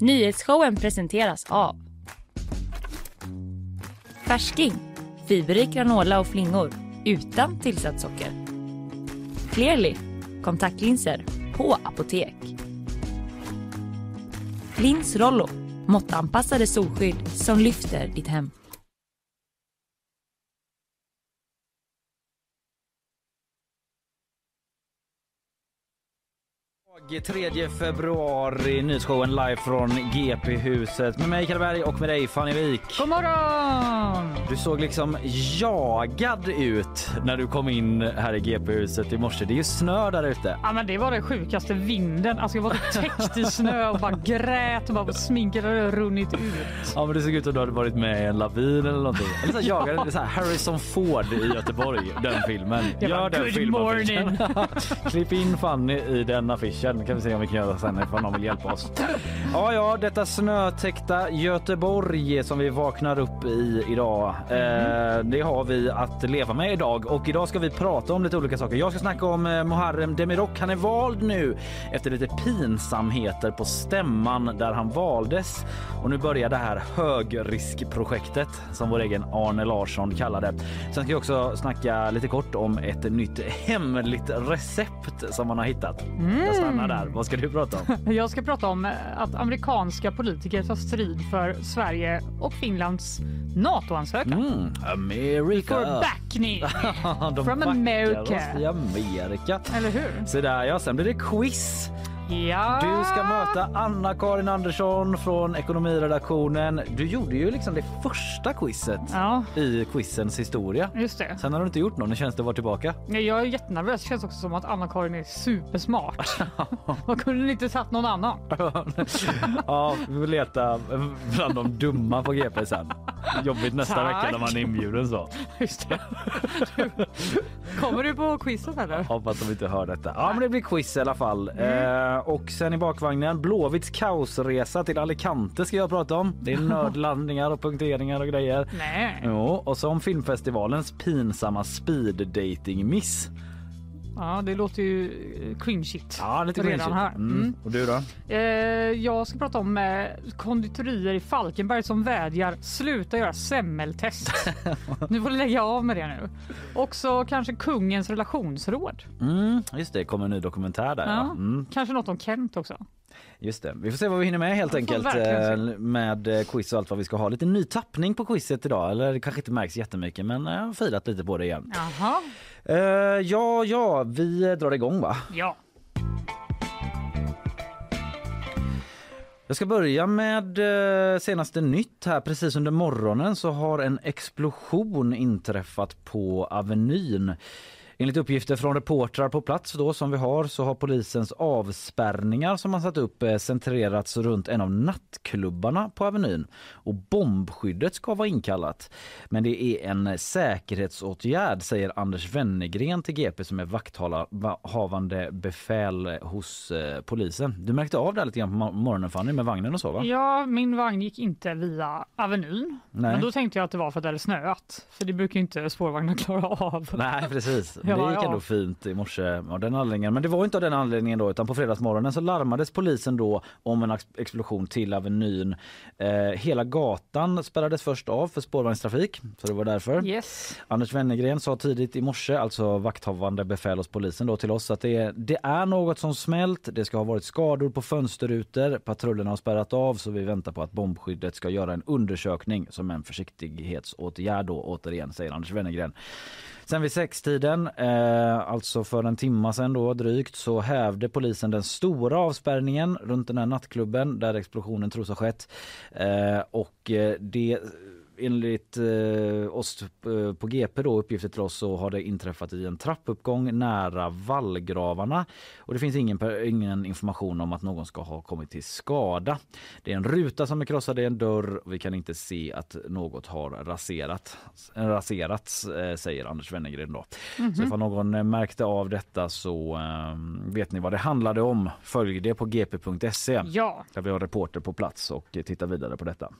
Nyhetsshowen presenteras av Färsking, fiberrik granola och flingor utan tillsatt socker. Clearly, kontaktlinser på apotek. Lins Rollo, måttanpassade solskydd som lyfter ditt hem. 3 februari, nyhetsshowen live från GP-huset med mig Kalle Berg och med dig Fanny Wik. God morgon! Du såg liksom jagad ut när du kom in här i GP-huset i morse. Det är ju snö där ute. Ja, men det var den sjukaste vinden. Alltså, jag var täckt i snö och bara grät och bara sminket hade runnit ut. Ja, men det såg ut som du hade varit med i en lavin eller någonting. Eller så jagade, så här, Harrison Ford i Göteborg, den filmen. Jag bara, Gör den "Good filmaffischen. morning." Klipp in Fanny i den affischen kan vi se om vi kan göra sen ifall någon vill hjälpa oss. Ja, ja, detta snötäckta Göteborg som vi vaknar upp i idag. Eh, det har vi att leva med idag och idag ska vi prata om lite olika saker. Jag ska snacka om eh, Muharrem Demirok. Han är vald nu efter lite pinsamheter på stämman där han valdes och nu börjar det här högriskprojektet som vår egen Arne Larsson kallar det. Sen ska jag också snacka lite kort om ett nytt hemligt recept som man har hittat. Jag stannar där. Vad ska du prata om? Jag ska prata om eh, att amerikanska politiker tar strid för Sverige och Finlands NATO-ansökan. Mm, America. For backning from America. oss i Amerika. Eller hur? Så där ja, sen blir det quiz. Ja. Du ska möta Anna-Karin Andersson från ekonomiredaktionen. Du gjorde ju liksom det första quizet Ja, i quizens historia. just det. Sen har du inte gjort någon. Hur känns det att vara tillbaka? Jag är jättenervös. Det känns också som att Anna-Karin är supersmart. Man kunde inte satt någon annan. ja, vi får leta bland de dumma på GP sen. Jobbigt nästa Tack. vecka när man är inbjuden så. Just det. Kommer du på quizet eller? Hoppas de inte hör detta. Ja, men det blir quiz i alla fall. Eh, och sen i bakvagnen Blåvitts kaosresa till Alicante ska jag prata om. Det är nödlandningar och punkteringar och grejer. Nej. Jo, och så om filmfestivalens pinsamma speed dating miss. Ja, det låter ju eh, cringeigt. Ja, lite redan cringeigt. här. Mm. Mm. Och du då? Eh, jag ska prata om eh, konditorier i Falkenberg som vädjar sluta göra semmeltest. nu får du lägga av med det nu. Också kanske kungens relationsråd. Mm, just det, kommer en ny dokumentär där. Ja. Ja. Mm, Kanske något om Kent också. Just det. Vi får se vad vi hinner med helt enkelt eh, med eh, quiz och allt vad vi ska ha. Lite ny tappning på quizet idag. Eller det kanske inte märks jättemycket men jag har filat lite på det igen. Jaha. Eh, ja, ja, vi drar igång va? Ja. Jag ska börja med eh, senaste nytt här. Precis under morgonen så har en explosion inträffat på Avenyn. Enligt uppgifter från reportrar på plats då som vi har så har polisens avspärrningar som man satt upp eh, centrerats runt en av nattklubbarna på Avenyn och bombskyddet ska vara inkallat. Men det är en säkerhetsåtgärd säger Anders Wennergren till GP som är vakthavande befäl hos eh, polisen. Du märkte av det lite grann på mo- morgonen Fanny med vagnen och så va? ja, min vagn gick inte via Avenyn. Nej. Men då tänkte jag att det var för att det hade snöat. För det brukar inte spårvagnar klara av. Nej precis. Ja, det gick ja. ändå fint i morse av den anledningen. Men det var inte av den anledningen då utan på fredagsmorgonen så larmades polisen då om en ex- explosion till Avenyn. Eh, hela gatan spärrades först av för spårvagnstrafik så det var därför. Yes. Anders Wennergren sa tidigt i morse, alltså vakthavande befäl hos polisen då till oss att det är, det är något som smält. Det ska ha varit skador på fönsterrutor. Patrullerna har spärrat av så vi väntar på att bombskyddet ska göra en undersökning som en försiktighetsåtgärd då återigen säger Anders Wennergren. Sen vid sextiden, eh, alltså för en timma sen då drygt, så hävde polisen den stora avspärrningen runt den här nattklubben där explosionen tros ha skett. Eh, och eh, det enligt eh, oss eh, på GP då uppgifter till oss så har det inträffat i en trappuppgång nära vallgravarna och det finns ingen, ingen information om att någon ska ha kommit till skada. Det är en ruta som är krossad i en dörr och vi kan inte se att något har raserat, raserats eh, säger Anders Wennergren då. Så ifall någon eh, märkte av detta så eh, vet ni vad det handlade om. Följ det på gp.se Ja. där vi har reporter på plats och tittar vidare på detta.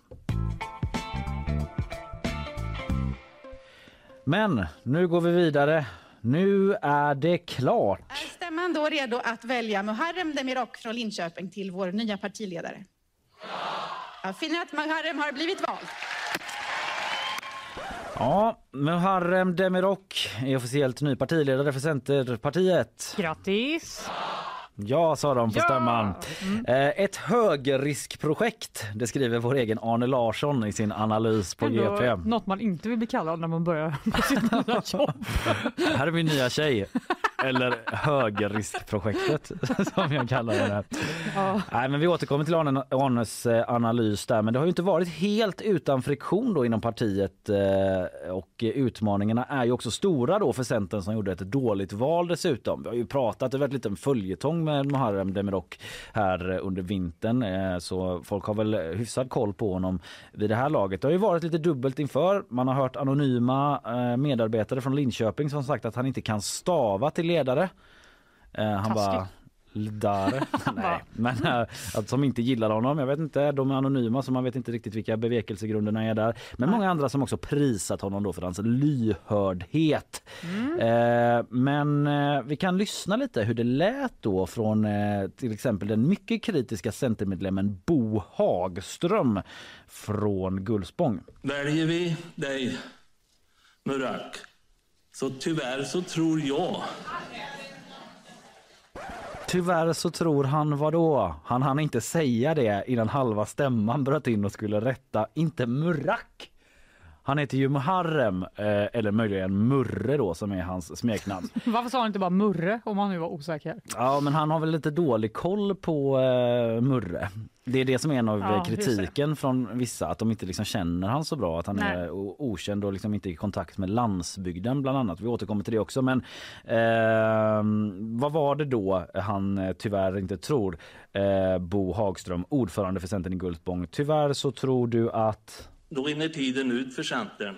Men nu går vi vidare. Nu är det klart. Är stämman då redo att välja Muharrem Demirok från Linköping till vår nya partiledare? Jag finner att Muharrem har blivit vald. Ja, Muharrem Demirok är officiellt ny partiledare för Centerpartiet. Grattis! Ja, sa de på Ja! stämman. Eh, Ett högriskprojekt, det skriver vår egen Arne Larsson i sin analys på Ändå GP. Något man inte vill bli kallad när man börjar på sitt nya jobb. Här är min nya tjej. Eller högriskprojektet som jag kallar det. Här. Ja. Nej, men vi återkommer till Arne, Arnes eh, analys där. Men det har ju inte varit helt utan friktion då inom partiet eh, och utmaningarna är ju också stora då för Centern som gjorde ett dåligt val dessutom. Vi har ju pratat, det har varit lite en följetong med Muharrem Demirok här under vintern eh, så folk har väl hyfsad koll på honom vid det här laget. Det har ju varit lite dubbelt inför. Man har hört anonyma medarbetare från Linköping som sagt att han inte kan stava till ledare. Eh, Han Taskigt. bara Ldare. Nej, men äh, att som inte gillar honom. Jag vet inte, de är anonyma så man vet inte riktigt vilka bevekelsegrunderna är där. Men många andra som också prisat honom då för hans lyhördhet. Eh, men eh, vi kan lyssna lite hur det lät då från eh, till exempel den mycket kritiska centermedlemmen Bo Hagström från Gullspång. Väljer vi dig, Murak, så tyvärr så tror jag Tyvärr så tror han vadå? Han hann inte säga det innan halva stämman bröt in och skulle rätta. Inte Murak. Han heter ju Muharrem, eh, eller möjligen Murre då som är hans smeknamn. Varför sa han inte bara Murre om han nu var osäker? Ja men han har väl lite dålig koll på eh, Murre. Det är det som är en av Ja, eh, kritiken från vissa att de inte liksom känner han så bra att han Nej. är okänd och liksom inte i kontakt med landsbygden bland annat. Vi återkommer till det också men ehm, vad var det då han eh, tyvärr inte tror? Eh, Bo Hagström, ordförande för Centern i Gullspång. Tyvärr så tror du att då rinner tiden ut för Centern.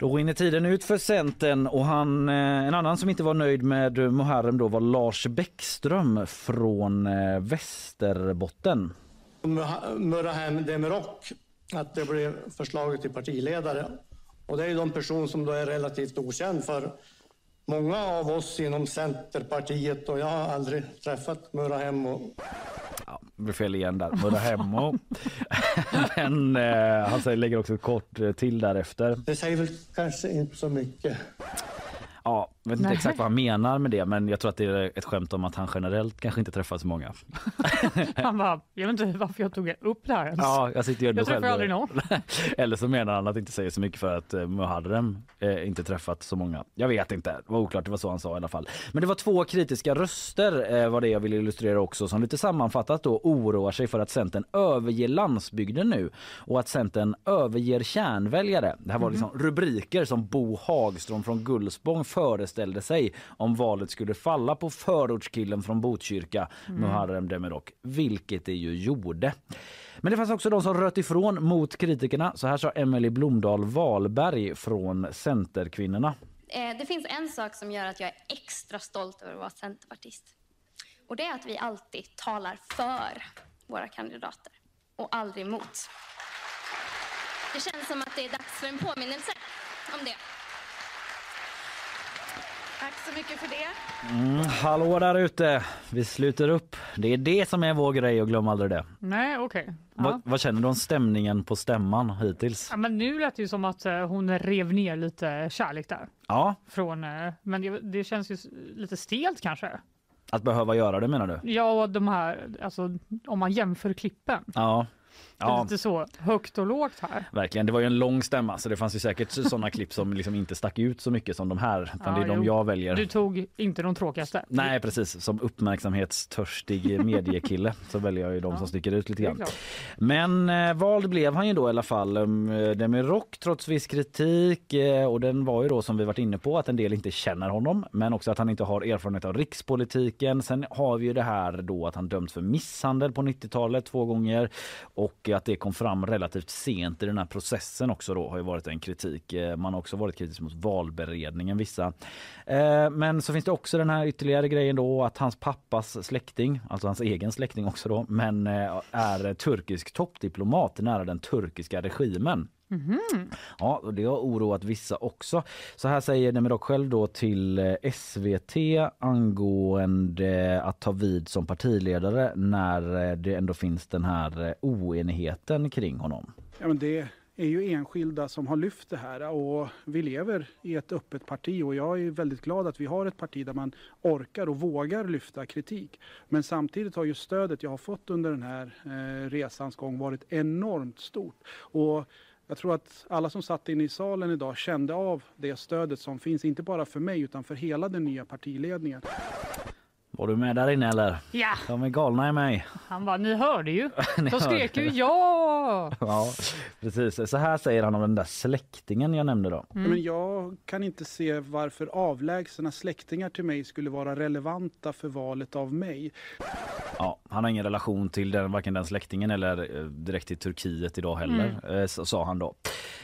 Då rinner tiden ut för Centern och han, eh, en annan som inte var nöjd med Muharrem då var Lars Bäckström från eh, Västerbotten. Murahem Demirok att det blev förslaget till partiledare. Och det är ju de person som då är relativt okänd för många av oss inom Centerpartiet och jag har aldrig träffat Murahem och Ja, det blev fel igen där. Muharrem. och- Men eh, han säger, lägger också ett kort eh, till därefter. det säger väl kanske inte så mycket. Ja, jag vet inte Nej. exakt vad han menar med det men jag tror att det är ett skämt om att han generellt kanske inte träffar så många. Han bara, jag vet inte varför jag tog upp det här ens. Ja, jag sitter jag träffar själv. aldrig någon. Eller så menar han att det inte säger så mycket för att eh, Muharrem eh, inte träffat så många. Jag vet inte, det var oklart, det var så han sa i alla fall. Men det var två kritiska röster eh, var det jag ville illustrera också som lite sammanfattat då oroar sig för att Centern överger landsbygden nu och att Centern överger kärnväljare. Det här var liksom rubriker som Bo Hagström från Gullspång föreställde sig om valet skulle falla på förortskillen från Botkyrka, Muharrem Demirok, vilket det ju gjorde. Men det fanns också de som röt ifrån mot kritikerna. Så här sa Emelie Blomdahl Wahlberg från Centerkvinnorna. Eh, Det finns en sak som gör att jag är extra stolt över att vara centerpartist. Och det är att vi alltid talar för våra kandidater och aldrig emot. Det känns som att det är dags för en påminnelse om det. Tack så mycket för det. Mm, hallå där ute! Vi sluter upp. Det är det som är vår grej och glöm aldrig det. Nej, okej. Ja. Vad, vad känner du om stämningen på stämman hittills? Ja, men nu lät det ju som att eh, hon rev ner lite kärlek där. Ja, Från, eh, men det, det känns ju lite stelt kanske. att behöva göra det menar du? Ja, och de här, alltså om man jämför klippen. Ja. Det Ja, lite så högt och lågt här. verkligen. Det var ju en lång stämma så det fanns ju säkert sådana klipp som liksom inte stack ut så mycket som de här. Ja, det är de jo. jag väljer. Du tog inte de tråkigaste. Nej precis, som uppmärksamhetstörstig mediekille så väljer jag ju de Ja, som sticker ut lite det grann. Men eh, vald blev han ju då i alla fall. Um, Demirok trots viss kritik eh, och den var ju då som vi varit inne på att en del inte känner honom men också att han inte har erfarenhet av rikspolitiken. Sen har vi ju det här då att han dömts för misshandel på 90-talet två gånger och att det kom fram relativt sent i den här processen också då har ju varit en kritik. Eh, man har också varit kritisk mot valberedningen vissa. Eh, men så finns det också den här ytterligare grejen då att hans pappas släkting, alltså hans egen släkting också då, men eh, är turkisk toppdiplomat nära den turkiska regimen. Ja, och det har oroat vissa också. Så här säger Demirok själv då till eh, SVT angående att ta vid som partiledare när eh, det ändå finns den här eh, oenigheten kring honom. Ja, men det är ju enskilda som har lyft det här och vi lever i ett öppet parti och jag är väldigt glad att vi har ett parti där man orkar och vågar lyfta kritik. Men samtidigt har ju stödet jag har fått under den här resans gång varit enormt stort. Och jag tror att alla som satt inne i salen idag kände av det stödet som finns, inte bara för mig utan för hela den nya partiledningen. Var du med där inne eller? Ja, De är galna i mig. han bara, ni hörde ju. Ni De skrek hörde. ju ja. Ja, precis. Så här säger han om den där släktingen jag nämnde då. Men jag kan inte se varför avlägsna släktingar till mig skulle vara relevanta för valet av mig. Ja, han har ingen relation till den, varken den släktingen eller eh, direkt till Turkiet idag heller, eh, så, sa han då.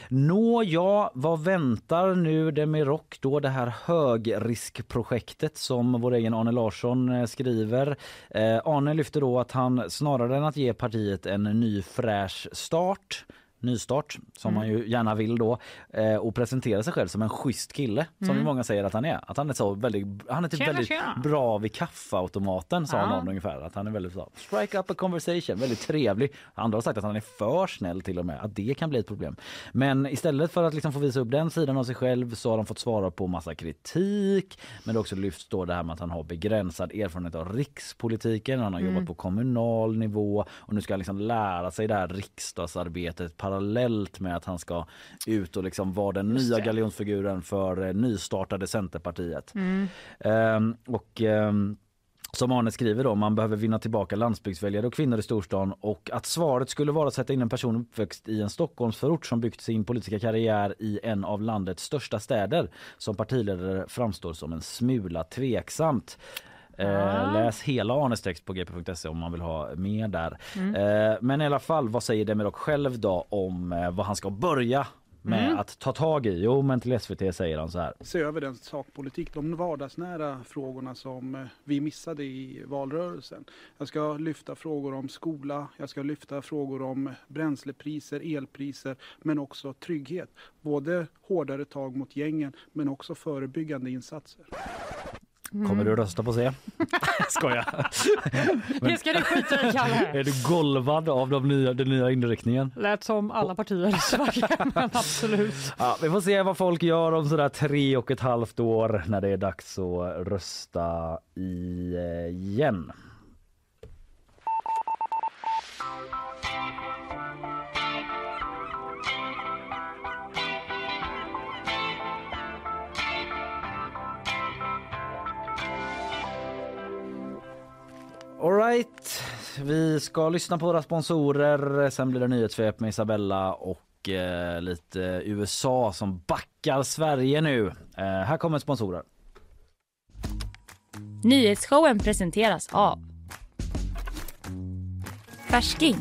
Nå ja, vad väntar nu Demirok då det här högriskprojektet som vår egen Arne Larsson Eh, skriver. Eh, Arne lyfter då att han snarare än att ge partiet en ny fräsch start nystart som man ju gärna vill då eh, och presentera sig själv som en schysst kille som ju många säger att han är. Att han är så väldigt, han är typ Tjena, väldigt tjena. bra vid kaffeautomaten sa Ja. någon ungefär. Att han är väldigt så, strike up a conversation, väldigt trevlig. Andra har sagt att han är för snäll till och med, att det kan bli ett problem. Men istället för att liksom få visa upp den sidan av sig själv så har de fått svara på massa kritik. Men det också lyfts då det här med att han har begränsad erfarenhet av rikspolitiken. Han har jobbat på kommunal nivå och nu ska han liksom lära sig det här riksdagsarbetet parallellt med att han ska ut och liksom vara den nya galjonsfiguren för eh, nystartade Centerpartiet. Ehm, och ehm, som Arne skriver då, man behöver vinna tillbaka landsbygdsväljare och kvinnor i storstan och att svaret skulle vara att sätta in en person uppväxt i en Stockholmsförort som byggt sin politiska karriär i en av landets största städer som partiledare framstår som en smula tveksamt. Eh, läs hela Arnes text på gp.se om man vill ha mer där. Eh, men i alla fall, vad säger Demirok själv då om eh, vad han ska börja med att ta tag i? Jo, men till SVT säger han så här. Se över den sakpolitik, de vardagsnära frågorna som eh, vi missade i valrörelsen. Jag ska lyfta frågor om skola, jag ska lyfta frågor om bränslepriser, elpriser men också trygghet. Både hårdare tag mot gängen men också förebyggande insatser. Kommer du rösta på C? Skoja. Det ska du skita i Kalle. Är du golvad av de nya, den nya inriktningen? Lät som alla partier i Sverige, men absolut. Ja, vi får se vad folk gör om sådär tre och ett halvt år när det är dags att rösta igen. Alright, vi ska lyssna på våra sponsorer. Sen blir det nyhetssvep med Isabella och eh, lite USA som backar Sverige nu. Eh, här kommer sponsorer. Nyhetsshowen presenteras av Färsking,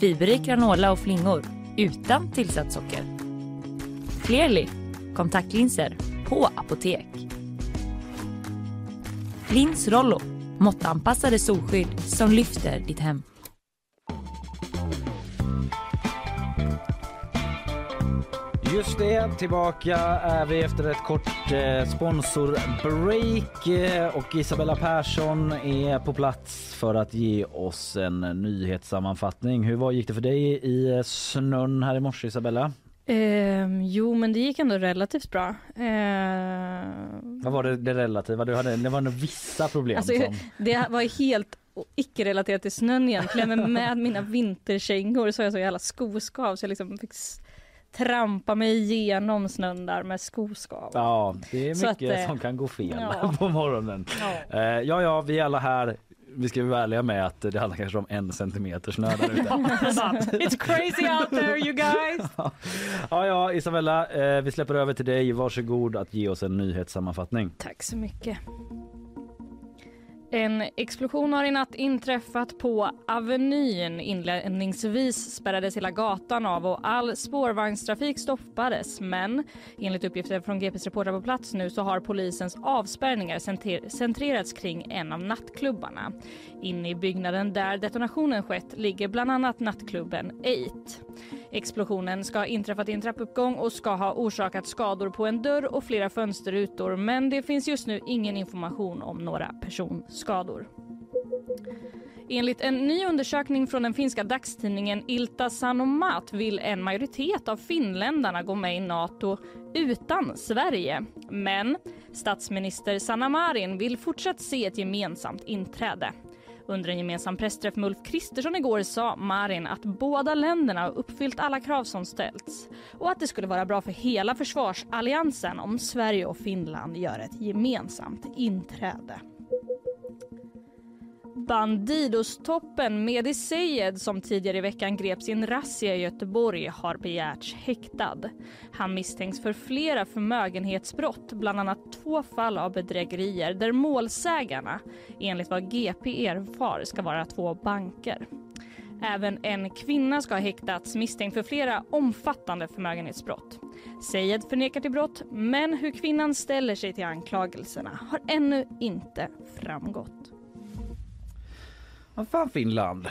fiberrik granola och flingor utan tillsatt socker. Clearly, kontaktlinser på apotek. Lins Rollo, måttanpassade solskydd som lyfter ditt hem. Just det, tillbaka är vi efter ett kort eh, sponsorbreak eh, och Isabella Persson är på plats för att ge oss en nyhetssammanfattning. Hur var, gick det för dig i eh, snön här i morse Isabella? Ehm, jo, men det gick ändå relativt bra. Ehm, Vad var det, det relativa? Du hade, det var nog vissa problem. alltså, som... det var helt o- icke-relaterat till snön egentligen, men med mina vinterkängor så har jag så jävla skoskav så jag liksom fick trampa mig igenom snön där med skoskav. Ja, det är mycket att, eh, som kan gå fel ja. på morgonen. Ja. Eh, ja, ja, vi är alla här. Vi ska vara ärliga med att det handlar kanske om en centimeter snö där ute. It's crazy out there you guys. Ja, ja, Isabella, eh, vi släpper över till dig. Varsågod att ge oss en nyhetssammanfattning. Tack så mycket. En explosion har i natt inträffat på Avenyn. Inledningsvis spärrades hela gatan av och all spårvagnstrafik stoppades. Men enligt uppgifter från GPs reportrar på plats nu så har polisens avspärrningar centrerats kring en av nattklubbarna. Inne i byggnaden där detonationen skett ligger bland annat nattklubben 8. Explosionen ska ha inträffat i en trappuppgång och ska ha orsakat skador på en dörr och flera fönsterrutor men det finns just nu ingen information om några personskador. Enligt en ny undersökning från den finska dagstidningen Ilta Sanomat vill en majoritet av finländarna gå med i Nato utan Sverige. Men statsminister Sanna Marin vill fortsatt se ett gemensamt inträde. Under en gemensam pressträff med Ulf Kristersson igår sa Marin att båda länderna har uppfyllt alla krav som ställts och att det skulle vara bra för hela försvarsalliansen om Sverige och Finland gör ett gemensamt inträde. Bandidos-toppen Mehdi Seyed som tidigare i veckan greps i en razzia i Göteborg har begärts häktad. Han misstänks för flera förmögenhetsbrott, bland annat två fall av bedrägerier där målsägarna, enligt vad GP erfar, ska vara två banker. Även en kvinna ska ha häktats misstänkt för flera omfattande förmögenhetsbrott. Seyed förnekar till brott, men hur kvinnan ställer sig till anklagelserna har ännu inte framgått. Vad fan Finland?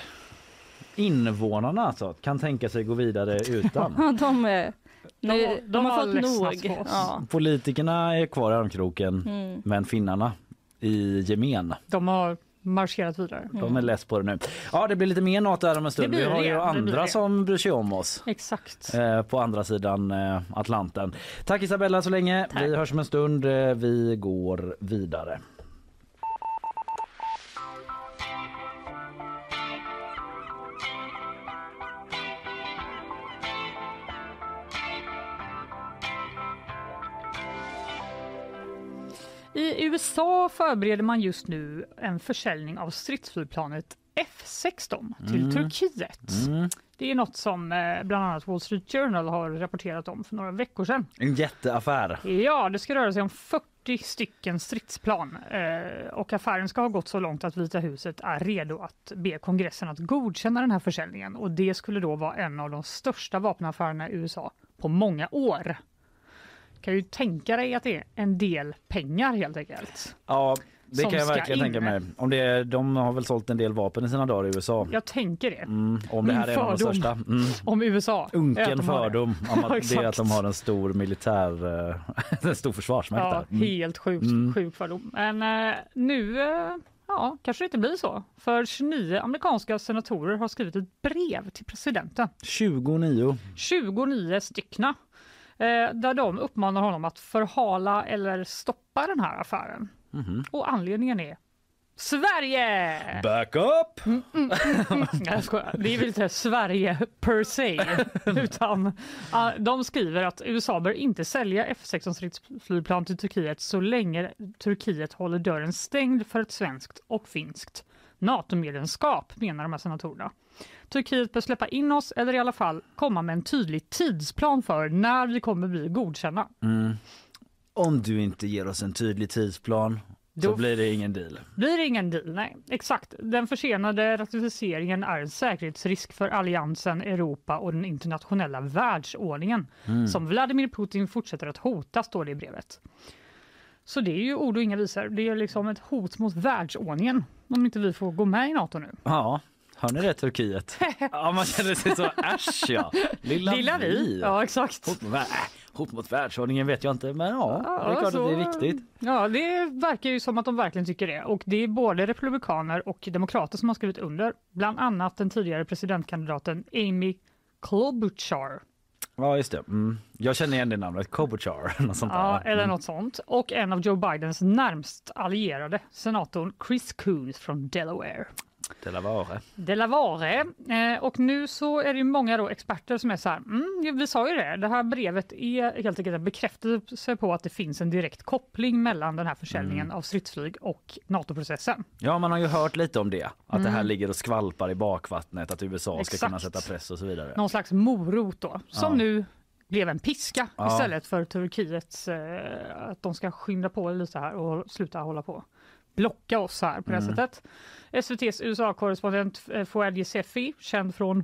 Invånarna alltså kan tänka sig gå vidare utan. Ja, de, är, nu, De- de, de har har fått nog. Ja. Politikerna är kvar i armkroken Mm. men finnarna i gemen. De har marscherat vidare. De är less på det nu. Ja, det blir lite mer Nato här om en stund. Vi har ju det andra som bryr sig om oss Exakt. eh, på andra sidan eh, Atlanten. Tack Isabella så länge. Tack. Vi hörs om en stund. Eh, Vi går vidare. I USA förbereder man just nu en försäljning av stridsflygplanet F16 till Mm. Turkiet. Mm. Det är något som eh, bland annat Wall Street Journal har rapporterat om för några veckor sedan. En jätteaffär. Ja, det ska röra sig om 40 stycken stridsplan eh, och affären ska ha gått så långt att Vita huset är redo att be kongressen att godkänna den här försäljningen och det skulle då vara en av de största vapenaffärerna i USA på många år. Kan ju tänka dig att det är en del pengar helt enkelt. Ja, det kan jag verkligen in. tänka mig. Om det är, de har väl sålt en del vapen i sina dagar i USA. Jag tänker det. Mm, om det Min här är en av de fördom. största. Mm. Om USA. Unken har det. fördom om att det att de har en stor militär, eh, en stor försvarsmakt. Ja. Mm. helt sjukt, Mm. sjuk fördom. Men eh, nu eh, ja, kanske det inte blir så. För 29 amerikanska senatorer har skrivit ett brev till presidenten. 29. 29 styckna. Eh, där de uppmanar honom att förhala eller stoppa den här affären. Mhm. Och anledningen är Sverige! Back up! Nej, jag skojar. Det är väl inte Sverige per se, utan ah, de skriver att USA bör inte sälja F16 stridsflygplan till Turkiet så länge Turkiet håller dörren stängd för ett svenskt och finskt NATO-medlemskap, menar de här senatorerna. Turkiet bör släppa in oss eller i alla fall komma med en tydlig tidsplan för när vi kommer bli godkända. Mm. Om du inte ger oss en tydlig tidsplan så Då- blir det ingen deal. Blir det ingen deal? Nej, exakt. Den försenade ratificeringen är en säkerhetsrisk för alliansen, Europa och den internationella världsordningen Mm. som Vladimir Putin fortsätter att hota, står det i brevet. Så det är ju ord och inga visor. Det är liksom ett hot mot världsordningen om inte vi får gå med i Nato nu. Ja, hör ni det Turkiet? Ja, man känner sig så äsch ja. Lilla, Lilla vi. Ja, exakt. Hot mot, vär- äh, hot mot världsordningen vet jag inte men ja, det är klart så- att det är viktigt. Ja, det verkar ju som att de verkligen tycker det. Och det är både republikaner och demokrater som har skrivit under. Bland annat den tidigare presidentkandidaten Amy Klobuchar. Ja just det. Mm. Jag känner igen det namnet, Kobuchar. Något sånt Ja, där. eller Mm. något sånt. Och en av Joe Bidens närmst allierade, senatorn Chris Coons från Delaware. Delaware. Delaware. Eh, och nu så är det många då experter som är så här, mm, vi sa ju det, det här brevet är helt enkelt en bekräftelse på att det finns en direkt koppling mellan den här försäljningen Mm. av stridsflyg och NATO-processen. Ja, man har ju hört lite om det. Att det här Mm. ligger och skvalpar i bakvattnet, att USA ska Exakt. kunna sätta press och så vidare. Någon slags morot då, som Ja. nu blev en piska Ja. istället för Turkiets, eh, att de ska skynda på lite här och sluta hålla på blocka oss här på det här Mm. sättet. SVTs USA-korrespondent eh, Fouad Yousefi, känd från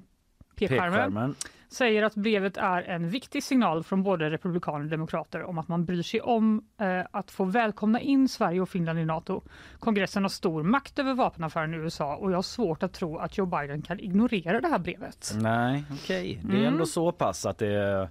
Pekskärmen. säger att brevet är en viktig signal från både republikaner och demokrater om att man bryr sig om eh, att få välkomna in Sverige och Finland i Nato. Kongressen har stor makt över vapenaffären i USA och jag har svårt att tro att Joe Biden kan ignorera det här brevet. Nej, okej. Det är Mm. ändå så pass att det,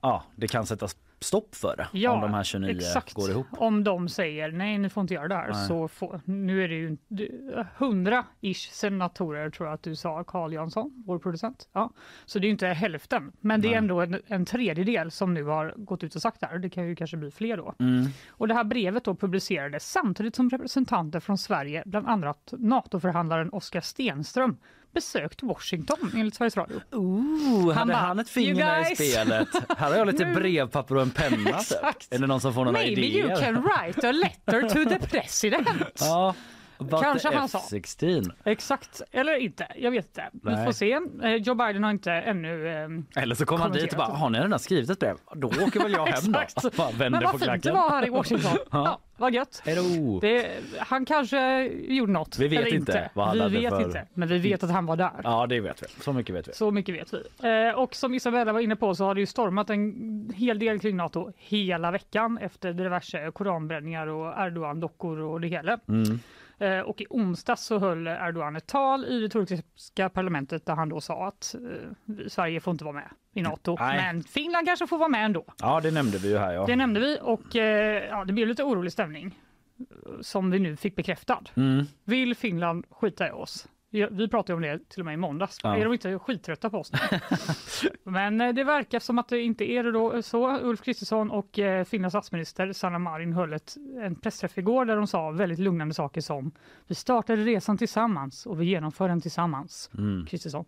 ja, det kan sättas stopp för det om de här 29 exakt. går ihop. Om de säger nej, ni får inte göra det här. Nej. Så får, nu är det ju du- 100-ish senatorer tror jag att du sa, Carl Jansson, vår producent. Ja. Så det är ju inte hälften, men det är Nej. ändå en, en tredjedel som nu har gått ut och sagt det här. Det kan ju kanske bli fler då. Mm. Och det här brevet då publicerades samtidigt som representanter från Sverige, bland annat NATO-förhandlaren Oskar Stenström, besökt Washington enligt Sveriges Radio. Ooh, Han hade bara, han ett "You finger med i guys." spelet? Här har jag lite brevpapper och en penna. Är det någon som får några Maybe idéer? you can write a letter to the president. Ja, Kanske han sa. F16. Exakt, eller inte. Jag vet inte. Vi Nej. får se. Eh, Joe Biden har inte ännu... Eh, Eller så kommer han dit och bara, har ni redan skrivit ett brev? Då åker väl jag hem då. Exakt. Bara vänder Men vad fint det var här i Washington. Ja. Vad gött. Det, han kanske gjorde något. Vi vet eller inte vad han vi hade vet för- inte, men vi vet att han var där. Ja, det vet vi. Så mycket vet vi. Så mycket vet vi. Eh, och som Isabella var inne på så har det ju stormat en hel del kring Nato hela veckan efter diverse koranbränningar och Erdogan-dockor och det hela. Mm. Eh, och i onsdags så höll Erdogan ett tal i det turkiska parlamentet där han då sa att eh, Sverige får inte vara med i Nato, Nej. men Finland kanske får vara med ändå. Ja, det nämnde vi ju här. Ja. Det nämnde vi och eh, ja, det blev lite orolig stämning som vi nu fick bekräftad. Mm. Vill Finland skita i oss? Vi pratade om det till och med i måndags. Ja. Är de inte skittrötta på oss? Men eh, det verkar som att det inte är det då så. Ulf Kristersson och eh, Finlands statsminister Sanna Marin höll ett, en pressträff igår där de sa väldigt lugnande saker som vi startade resan tillsammans och vi genomför den tillsammans. Mm. Kristersson.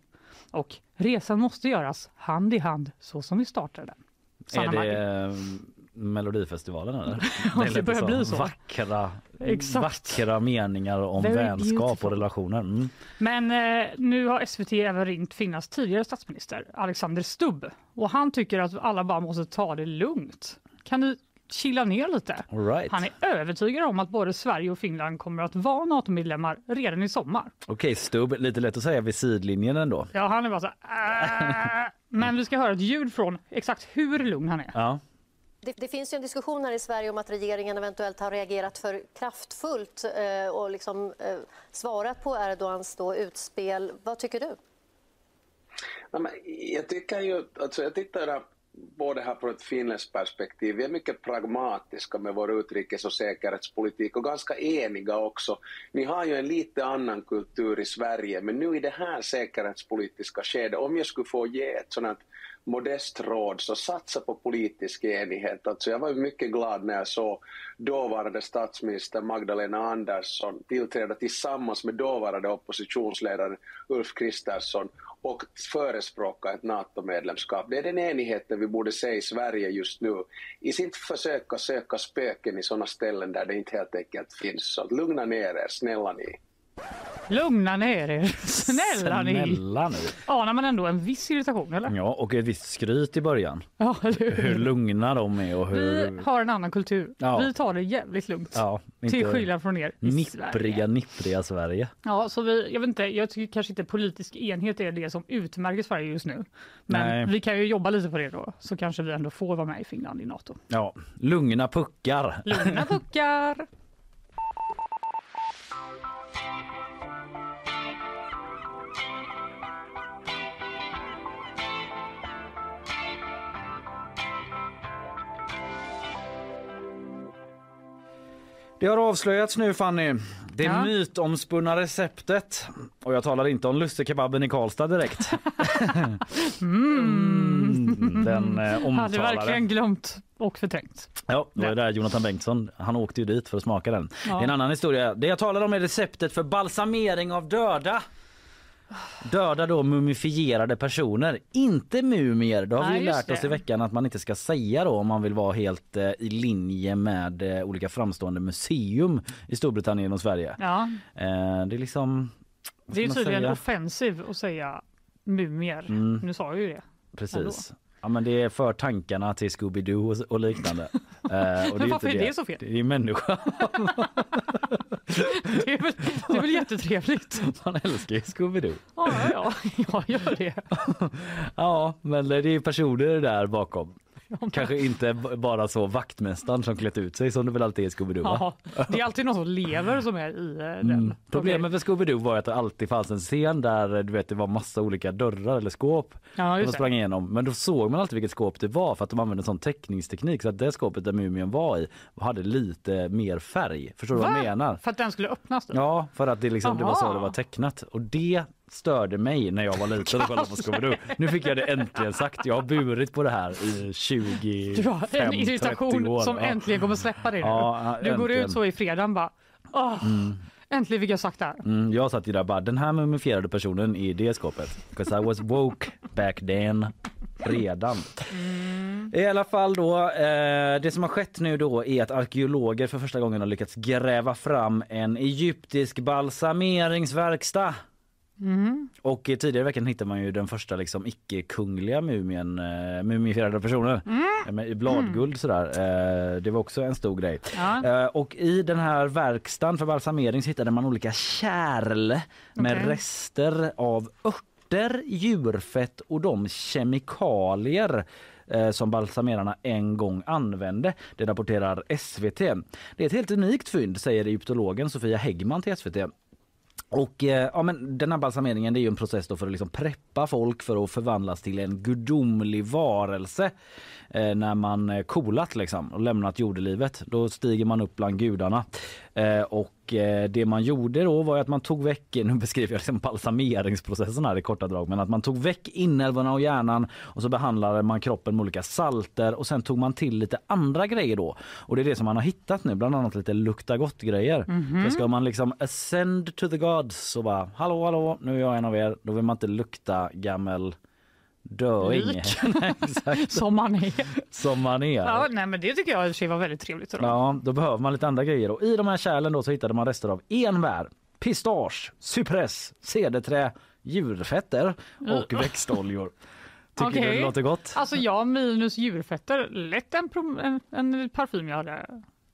Och resan måste göras hand i hand så som vi startade den. Sanna Är Marin. det eh, Melodifestivalen eller? Ja, det lite börjar bli så. Vackra, Exakt. vackra meningar om Very vänskap beautiful. och relationer. Mm. Men eh, nu har SVT även ringt Finlands tidigare statsminister Alexander Stubb och han tycker att alla bara måste ta det lugnt. Kan du chilla ner lite? Right. Han är övertygad om att både Sverige och Finland kommer att vara NATO-medlemmar redan i sommar. Okej, Stubb, lite lätt att säga vid sidlinjen ändå. Ja, han är bara så här, "Äh." Men vi ska höra ett ljud från exakt hur lugn han är. Ja. Det, det finns ju en diskussion här i Sverige om att regeringen eventuellt har reagerat för kraftfullt eh, och liksom, eh, svarat på Erdogans då, utspel. Vad tycker du? Nej, men jag tycker ju, alltså jag tittar på det här från ett finländskt perspektiv. Vi är mycket pragmatiska med vår utrikes och säkerhetspolitik och ganska eniga också. Ni har ju en lite annan kultur i Sverige, men nu i det här säkerhetspolitiska skedet, om jag skulle få ge ett sådant modest råd så satsa på politisk enighet. Alltså jag var mycket glad när jag såg dåvarande statsminister Magdalena Andersson tillträda tillsammans med dåvarande oppositionsledaren Ulf Kristersson och förespråka ett NATO-medlemskap. Det är den enigheten vi borde se i Sverige just nu. I sitt försök att söka spöken i sådana ställen där det inte helt enkelt finns. Så lugna ner er, snälla ni. Lugna ner er, snälla ni. Snälla nu. Anar man ändå en viss irritation eller? Ja, och ett visst skryt i början. Ja, hur? Hur lugna de är och Vi hur har en annan kultur. Ja. Vi tar det jävligt lugnt. ja, Till inte skillnad från er nippriga, Sverige. nippriga Sverige. Ja, så vi, jag vet inte, jag tycker kanske inte politisk enhet är det som utmärker Sverige just nu. Men Nej. vi kan ju jobba lite på det då, så kanske vi ändå får vara med i Finland i NATO. Ja, lugna puckar. Lugna puckar! Det har avslöjats nu Fanny. Det Ja. mytomspunna receptet. Och jag talar inte om lussekebaben i Karlstad direkt. Mm, den eh, Hade omtalade. verkligen glömt och förträngt. Ja, det var där Jonathan Bengtsson. Han åkte ju dit för att smaka den. Ja. Det är en annan historia. Det jag talar om är receptet för balsamering av döda. Döda då mumifierade personer, inte mumier. Det har Nej, vi lärt oss det. i veckan att man inte ska säga då om man vill vara helt eh, i linje med eh, olika framstående museum i Storbritannien och Sverige. Ja, Eh, det är liksom... vad det är ska man tydligen säga? offensiv att säga mumier. Mm. Nu sa jag ju det. Precis. Ja, men det är för tankarna till Scooby-Doo och, liknande. Eh, och Men är varför är det så fel? Det är människa. Det är väl, det är väl jättetrevligt. Man älskar ju Scooby-Doo. Ja, ja, jag gör det. Ja, men det är ju personer där bakom. Kanske inte bara så vaktmästaren som klätt ut sig som det väl alltid är i Scooby-Doo va? Det är alltid någon som lever som är i eh, den. Mm. Problemet med Scooby-Doo var att det alltid fanns en scen där eh, du vet, det var massa olika dörrar eller skåp Ja, som sprang igenom. Men då såg man alltid vilket skåp det var för att de använde sån teckningsteknik så att det skåpet där mumien var i hade lite mer färg. Förstår du vad jag Va? menar? För att den skulle öppnas? Då? Ja, för att det, liksom, det var så det var tecknat. Och det störde mig när jag var liten och kollade på Scooby-Doo. Nu fick jag det äntligen sagt. Jag har burit på det här i 20, Du har en 30 irritation år. som äntligen kommer släppa dig nu. Ja, du går ut så i fredagen bara, åh, äntligen fick jag sagt det. Mm, jag satt ju där bara, den här mumifierade personen i det skåpet. Because I was woke back then. Redan. I alla fall då, eh, det som har skett nu då är att arkeologer för första gången har lyckats gräva fram en egyptisk balsameringsverkstad. Och eh, tidigare i veckan hittade man ju den första liksom icke-kungliga mumien, eh, mumifierade personer eh, med, i bladguld sådär. Eh, det var också en stor grej. Ja. Eh, och i den här verkstaden för balsamering hittade man olika kärl med Okej. rester av örter, djurfett och de kemikalier eh, som balsamerarna en gång använde. Det rapporterar SVT. Det är ett helt unikt fynd säger egyptologen Sofia Häggman till SVT. Och eh, ja, men den här balsameringen det är ju en process då för att liksom preppa folk för att förvandlas till en gudomlig varelse. Eh, när man eh, kolat liksom och lämnat jordelivet. Då stiger man upp bland gudarna. Eh, och eh, det man gjorde då var att man tog väck, nu beskriver jag liksom balsameringsprocessen här i korta drag, men att man tog väck inälvorna och hjärnan och så behandlade man kroppen med olika salter och sen tog man till lite andra grejer då. Och det är det som man har hittat nu, bland annat lite lukta gott grejer. Mhm. Så ska man liksom ascend to the gods och bara hallå hallå nu är jag en av er. Då vill man inte lukta gammel Nej, Exakt. Som man är. Som man är. Ja, nej, men det tycker jag i och var väldigt trevligt. Då. Ja, då behöver man lite andra grejer. Och I de här kärlen då så hittade man rester av enbär, pistage, cypress, cederträ, djurfetter och växtoljor. Tycker du Okej. det låter gott? Alltså jag minus djurfetter, lätt en, en, en parfym jag hade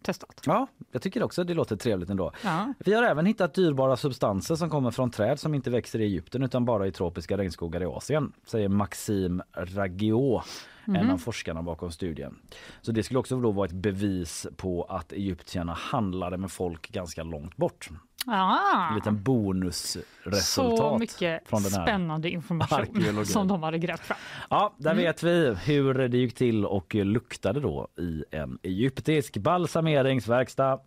testat. Ja, jag tycker också det låter trevligt ändå. Ja. Vi har även hittat dyrbara substanser som kommer från träd som inte växer i Egypten utan bara i tropiska regnskogar i Asien, säger Maxime Ragiot, en Mhm. av forskarna bakom studien. Så det skulle också då vara ett bevis på att egyptierna handlade med folk ganska långt bort. Ah. En liten bonusresultat Så mycket från den här spännande information som de hade grävt fram. Ja, där Mm. vet vi hur det gick till och luktade då i en egyptisk balsameringsverkstad.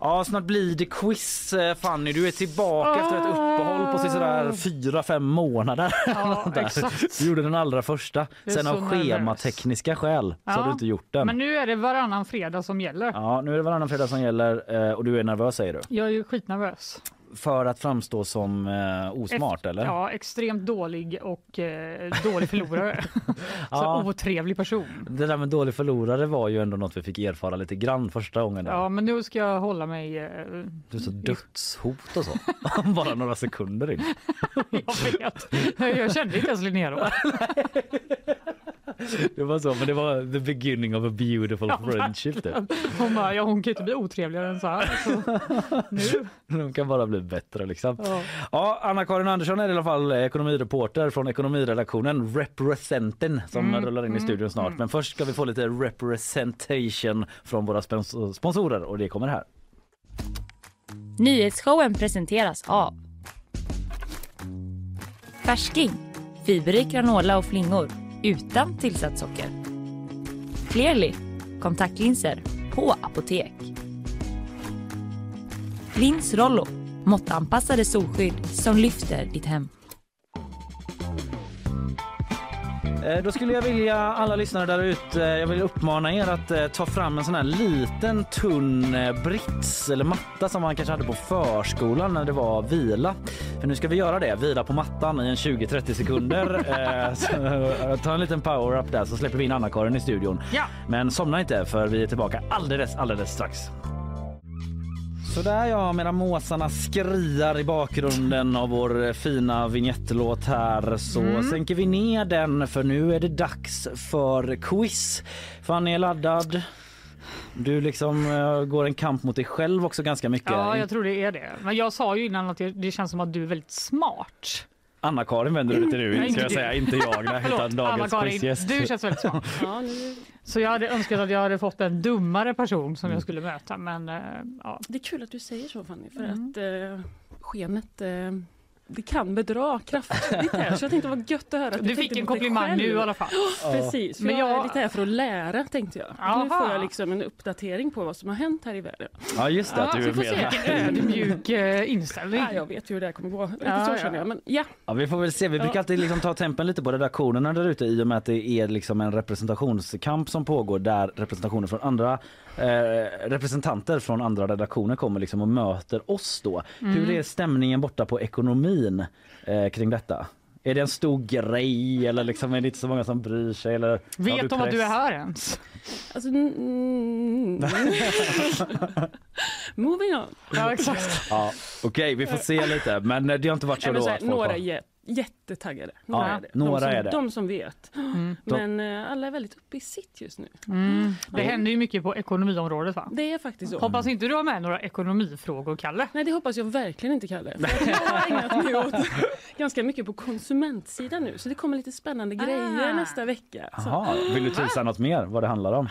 Ja, snart blir det quiz eh, Fanny. Du är tillbaka efter ett uppehåll på sådär fyra, fem månader. Ja. Du gjorde den allra första. Sen av nervös. schematekniska skäl så har du inte gjort den. Men nu är det varannan fredag som gäller. Ja, nu är det varannan fredag som gäller eh, och du är nervös säger du. Jag är ju skitnervös. För att framstå som eh, osmart Efter- eller? Ja, extremt dålig och eh, dålig förlorare. Så Ja. otrevlig person. Det där med dålig förlorare var ju ändå något vi fick erfara lite grann första gången. Där. Ja, men nu ska jag hålla mig... Eh, Du så dödshot och så. Bara några sekunder in. jag vet. Jag kände inte ens Linnea då. Det var så, men det var the beginning of a beautiful Ja, friendship. Det. Hon bara, ja hon kan inte bli otrevligare än så här. Så, nu. De kan bara bli bättre liksom. Ja. Ja, Anna-Karin Andersson är i alla fall ekonomireporter från ekonomiredaktionen Representen som Mm, rullar in i mm, studion snart. Men först ska vi få lite representation från våra spons- sponsorer och det kommer här. Nyhetsshowen presenteras av Färsking, fiberrik granola och flingor utan tillsatt socker. Clearly, kontaktlinser på apotek. Lins Rollo, måttanpassade solskydd som lyfter ditt hem. Eh, Då skulle jag vilja alla lyssnare där ute, jag vill uppmana er att eh, ta fram en sån här liten tunn eh, brits eller matta som man kanske hade på förskolan när det var vila. För nu ska vi göra det, vila på mattan i en 20-30 sekunder. Eh, så, eh, Ta en liten power-up där så släpper vi in Anna-Karin i studion. Ja. Men somna inte för vi är tillbaka alldeles, alldeles strax. Så där ja, medan måsarna skriar i bakgrunden av vår eh, fina vignettlåt här så Mm. sänker vi ner den för nu är det dags för quiz. Fanny är laddad. Du liksom eh, går en kamp mot dig själv också ganska mycket. Ja, jag tror det är det. Men jag sa ju innan att det, det känns som att du är väldigt smart. Anna-Karin vänder du dig till nu, inte ska jag du. säga. Inte jag, nej, utan dagens quizgäst. du känns väldigt smart. Ja, nu, Så jag hade önskat att jag hade fått en dummare person som Mm. jag skulle möta. Men eh, ja. Det är kul att du säger så Fanny, för Mm. att eh, skenet eh, det kan bedra kraftigt här. Så jag tänkte vad gött att höra att Du tänkte fick en komplimang nu i alla fall. Precis, för Men jag är lite här för att lära tänkte jag. Aha. Nu får jag liksom en uppdatering på vad som har hänt här i världen. Ja just det, att Ja, du är får se med. vilken ödmjuk eh, inställning. Ja, jag vet ju hur det här kommer gå. Lite Ja, så ja. känner jag. Men ja, Ja, vi får väl se. Vi brukar alltid liksom ta tempen lite på redaktionerna där ute i och med att det är liksom en representationskamp som pågår där representationer från andra eh, representanter från andra redaktioner kommer liksom och möter oss då. Mm. Hur är stämningen borta på ekonomin eh, kring detta? Är det en stor grej eller liksom är det inte så många som bryr sig? Eller Vet de att press? du är här ens? alltså... Mm, moving on. Ja, exakt. Ja, Okej, vi får se lite. Men det har inte varit så då här, några har... jättetaggade. Ja, Några är det. några de, som, är det. de som vet. Mm. Men eh, alla är väldigt uppe i sitt just nu. Mm. Det händer ju mycket på ekonomiområdet va? Det är faktiskt så. Hoppas inte du har med några ekonomifrågor, Kalle? Nej, det hoppas jag verkligen inte, Kalle. Jag har ägnat mig åt ganska mycket på konsumentsidan nu. Så det kommer lite spännande grejer Ah. nästa vecka. Så, vill du tisa något mer vad det handlar om?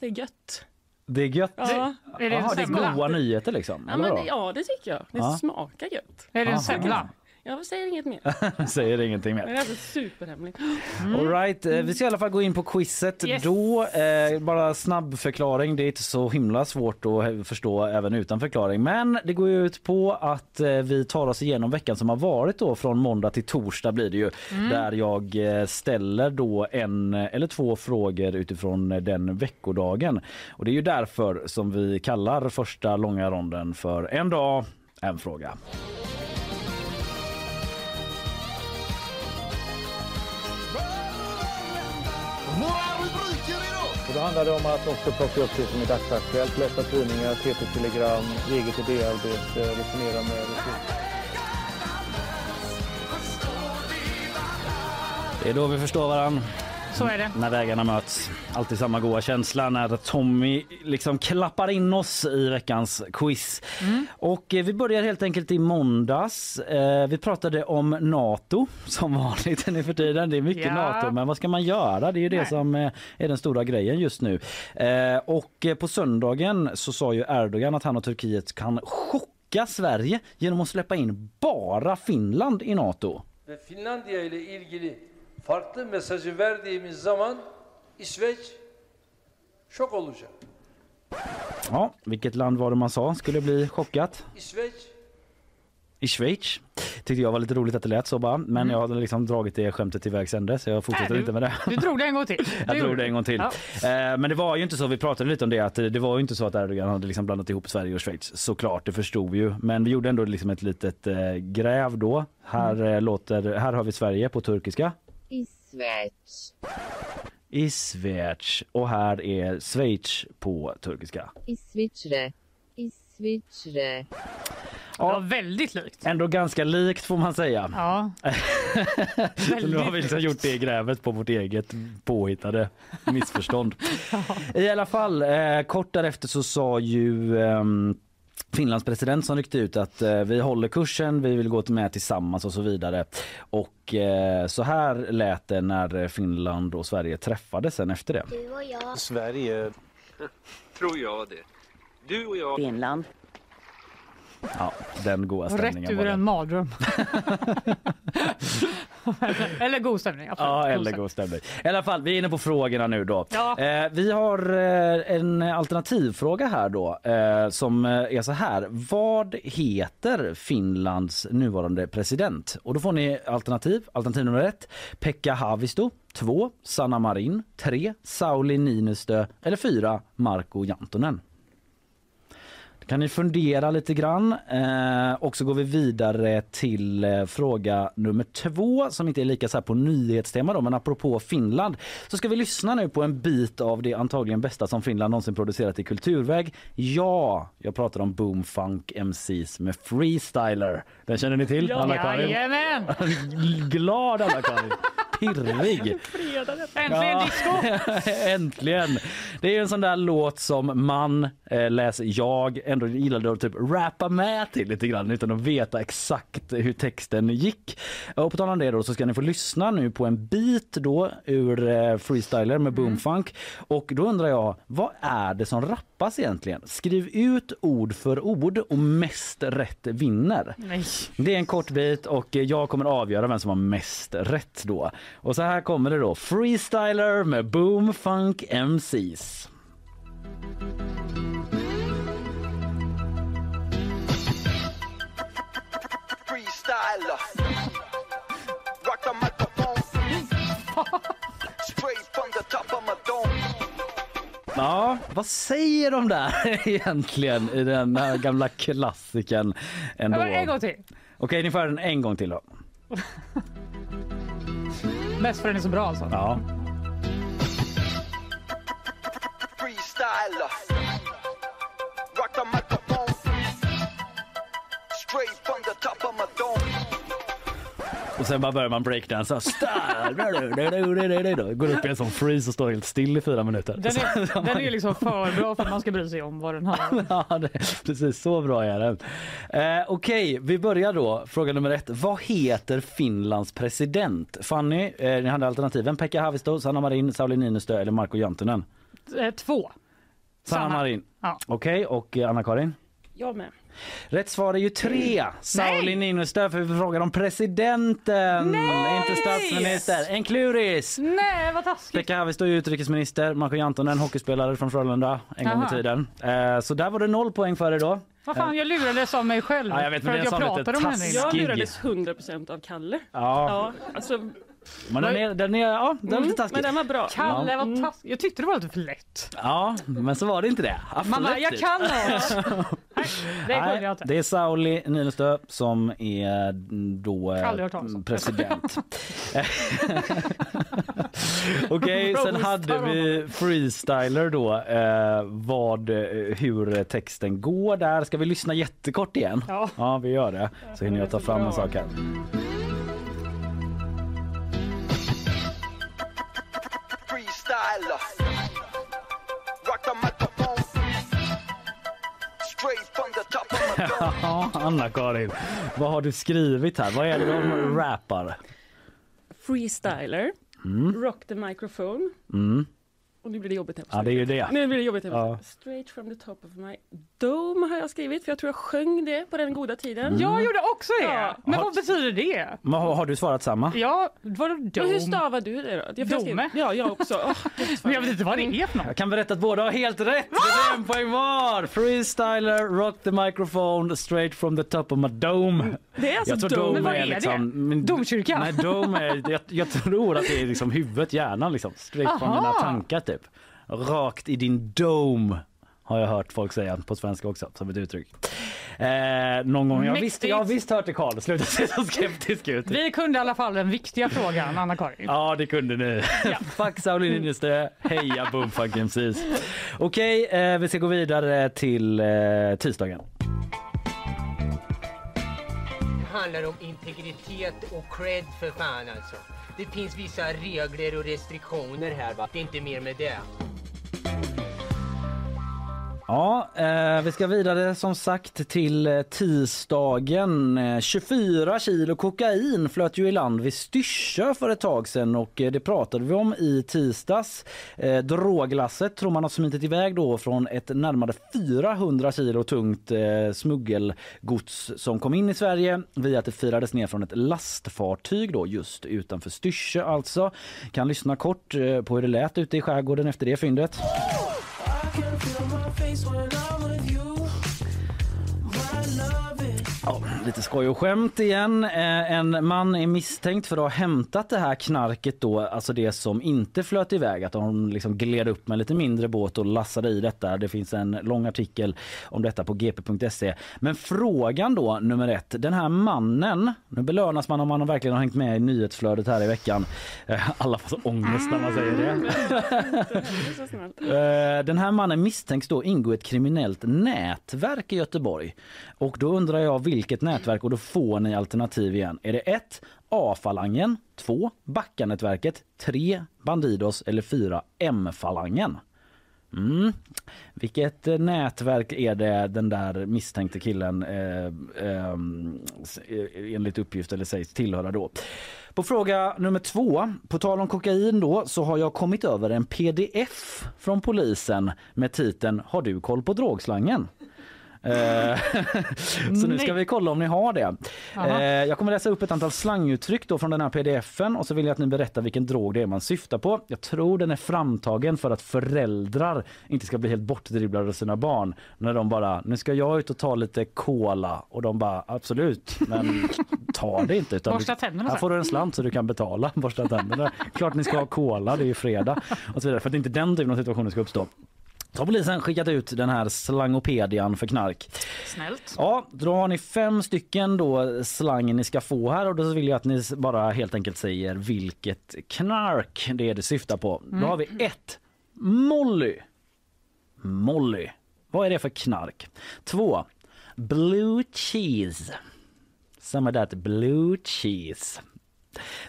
det är gött. Det är gött. Ja, Är det en Jaha, det är goda nyheter liksom? ja, men det, ja det tycker jag. Det Ja. smakar gött. Är det en Aha. semla? Jag säger inget mer. Säger ingenting mer. Det är alltså superhemligt. All right, eh, vi ska i alla fall gå in på quizet. Yes. Då, eh, bara snabb förklaring. Det är inte så himla svårt att förstå även utan förklaring. Men det går ut på att eh, vi tar oss igenom veckan som har varit då från måndag till torsdag blir det ju. Där jag eh, ställer då en eller två frågor utifrån eh, den veckodagen. Och det är ju därför som vi kallar första långa ronden för en dag, en fråga. Handlar det om att också plocka upp det som är dagsaktuellt, läsa tidningar, TT-telegram, eget idéarbete, resonera med Det är då vi förstår varann. Så är det. när vägarna möts. Alltid samma goda känsla när Tommy liksom klappar in oss i veckans quiz. Och eh, vi börjar helt enkelt i måndags. Eh, vi pratade om Nato som vanligt nu för tiden. Det är mycket Ja. Nato, men vad ska man göra? Det är ju det Nej. som eh, är den stora grejen just nu. Eh, och eh, på söndagen så sa ju Erdogan att han och Turkiet kan chocka Sverige genom att släppa in bara Finland i Nato. ve Finlandiya ile ilgili farklı mesajı verdiğimiz zaman İsveç şok olacak. Ja, vilket land var det man sa skulle bli chockat? İsveç i Schweiz. Tyckte jag var lite roligt att det lät så bara. Men jag hade liksom dragit det skämtet till vägs ände så jag fortsätter du- inte med det. Du drog det en gång till. Jag gjorde det en gång till. Ja. Eh, Men det var ju inte så, vi pratade lite om det, att det var ju inte så att Erdogan hade liksom blandat ihop Sverige och Schweiz. Såklart, det förstod vi ju. Men vi gjorde ändå liksom ett litet eh, gräv då. Här, Mm. eh, låter, här har vi Sverige på turkiska. I Schweiz. I Schweiz. Och här är Schweiz på turkiska. I Svizzre. I. Det var väldigt likt. Ändå ganska likt får man säga. Ja. Så nu har vi liksom gjort det grävet på vårt eget påhittade missförstånd. I alla fall, eh, kort därefter så sa ju ehm, Finlands president som ryckte ut att eh, vi håller kursen, vi vill gå med tillsammans och så vidare. Och eh, så här lät det när Finland och Sverige träffades sen efter det. Du och jag. Sverige. Tror jag det. Du och jag. Finland. Ja, den goda stämningen Rätt ur en mardröm. Eller god stämning. Absolut. Ja, eller god stämning. I alla fall, vi är inne på frågorna nu då. Ja. Eh, vi har eh, en alternativfråga här då eh, som eh, är så här. Vad heter Finlands nuvarande president? Och då får ni alternativ. Alternativ nummer ett, Pekka Haavisto. Två, Sanna Marin. Tre, Sauli Niinistö. Eller fyra, Marko Jantonen. Kan ni fundera lite grann eh, och så går vi vidare till eh, fråga nummer två som inte är lika så här på nyhetstema då, men apropå Finland så ska vi lyssna nu på en bit av det antagligen bästa som Finland någonsin producerat i kulturväg. Ja, jag pratar om Boom Funk MCs med Freestyler. Den känner ni till? Ja, Anna-Karin? jajamän. Glad Anna-Karin. Pirrig. Äntligen disco! Äntligen! Det är ju en sån där låt som man, eh, läser jag, ändå gillade att typ rappa med till lite grann utan att veta exakt hur texten gick. Och på tal om det då så ska ni få lyssna nu på en bit då ur eh, Freestyler med Boomfunk. Och då undrar jag, vad är det som rappas egentligen? Skriv ut ord för ord och mest rätt vinner. Nej. Det är en kort bit och jag kommer avgöra vem som har mest rätt då. Och så här kommer det då. Freestyler med Boom Funk MCs. Ja, vad säger de där egentligen i den här gamla klassikern ändå? En gång till. Okej, ni får den en gång till då. Mest för den är så bra alltså. Ja. Freestyler. Rock the microphone. Straight from the top of my dome. Och sen bara börjar man breakdansa. Går upp i en sån freeze och står helt still i fyra minuter. Den är, den är liksom för bra för att man ska bry sig om vad den har. Ja, det, precis så bra är den. Eh, Okej, vi börjar då. Fråga nummer ett. Vad heter Finlands president? Fanny, eh, ni hade alternativen. Pekka Haavisto, Sanna Marin, Sauli Niinistö eller Marko Jantunen? Eh, Två. Sanna, Sanna. Marin. Ja. Okej, och eh, Anna-Karin? Jag med. Rätt svar är ju tre. Sauli Niinistö, för vi frågar om presidenten, Nej! inte statsminister. En kluris! Nej, vad taskigt. Pekka Haavisto är utrikesminister, Marko Jantunen hockeyspelare från Frölunda en gång Jaha. i tiden. Eh, så där var det noll poäng för då. Vad fan, jag lurades av mig själv. Ja, jag vet, men för det att är jag lite pratade om henne. Jag lurades 100% av Kalle. Ja. Ja, alltså, Men den är, den är, ja, den är Mm, lite taskig. men den var bra. Kalle, Ja. vad taskigt. Jag tyckte det var lite för lätt. Ja, men så var det inte det. Mamma, jag kan något. Nej, det inte. det är Sauli Niinistö som är då eh, president. Okej, sen Roastar hade vi freestyler då. Eh, vad, eh, hur texten går där. Ska vi lyssna jättekort igen? Ja. ja vi gör det. Så hinner jag ta fram en sak här. Ja, Anna-Karin, vad har du skrivit här? Vad är det de rappar? freestyler, Mm. rock the microphone. Mm. Och nu blir det jobbigt här på Ja, det är det. Nu blir det jobbigt här på Ja. Straight from the top of my dome har jag skrivit, för jag tror jag sjöng det på den goda tiden. Jag gjorde också det. Ja. Men Har- vad betyder det? Men har, har du svarat samma? Ja, vadå Men dom? hur stavar du det då? Jag- Dome? Ja, jag också. Åh, Men jag vet inte vad det är för något. Jag kan berätta att båda har helt rätt. Det blir en poäng var. Freestyler, rock the microphone, straight from the top of my dome. Det är alltså jag tror dome. dome Men vad är är det? liksom... men- Domkyrka? Nej, dome är, jag, jag tror att det är liksom huvudet, hjärnan liksom. Straight från Aha. dina tankar typ. Rakt i din dome. Har jag hört folk säga på svenska också som ett uttryck. Eh, någon gång. Jag, visste, Mäktigt. jag har visst hört det Karl. Sluta se så skeptisk ut. Vi kunde i alla fall den viktiga frågan, Anna-Karin. Ja, det kunde ni. Fuck Sauli Niinistö, heja Boomfunk MCs. Okej, eh, vi ska gå vidare till eh, tisdagen. Det handlar om integritet och cred för fan alltså. Det finns vissa regler och restriktioner här va. Det är inte mer med det. Ja, eh, vi ska vidare som sagt till eh, tisdagen. Eh, 24 kilo kokain flöt ju i land vid Styrsö för ett tag sedan och eh, det pratade vi om i tisdags. Eh, droglasset tror man har smitit iväg då från ett närmare 400 kilo tungt eh, smuggelgods som kom in i Sverige via att det firades ner från ett lastfartyg då just utanför Styrsö alltså. Kan lyssna kort eh, på hur det lät ute i skärgården efter det fyndet. I can feel my face when I'm with you. Ja, lite skoj och skämt igen. Eh, En man är misstänkt för att ha hämtat det här knarket då, alltså det som inte flöt iväg, att de liksom gled upp med lite mindre båt och lassade i detta. Det finns en lång artikel om detta på gp.se. Men frågan då, nummer ett, den här mannen, nu belönas man om man verkligen har hängt med i nyhetsflödet här i veckan. Eh, Alla får så ångest när man säger det. Eh, Den här mannen misstänks då ingå i ett kriminellt nätverk i Göteborg. Och då undrar jag vilket nätverk och då får ni alternativ igen. Är det 1. A-falangen, 2. Backanätverket, 3. Bandidos eller 4. M-falangen? Mm. Vilket eh, nätverk är det den där misstänkte killen eh, ehm, eh, enligt uppgift eller sägs tillhöra då? På fråga nummer två, på tal om kokain då, så har jag kommit över en pdf från polisen med titeln Har du koll på drogslangen? Eh, så nu ska vi kolla om ni har det. Eh, jag kommer läsa upp ett antal slanguttryck då från den här pdfen och så vill jag att ni berättar vilken drog det är man syftar på. Jag tror den är framtagen för att föräldrar inte ska bli helt bortdribblade av sina barn när de bara nu ska jag ut och ta lite cola och de bara absolut men ta det inte. Utan Borsta tänderna Här får du en slant så du kan betala. Borsta tänderna. Klart ni ska ha cola, det är ju fredag och så vidare för att inte den typen av situationer ska uppstå. Har polisen skickat ut den här slangopedian för knark. Snällt. Ja, då har ni fem stycken då slang ni ska få här och då vill jag att ni bara helt enkelt säger vilket knark det är det syftar på. Då Mm. har vi ett Molly. Molly. Vad är det för knark? Två Blue cheese. Samma där, blue cheese.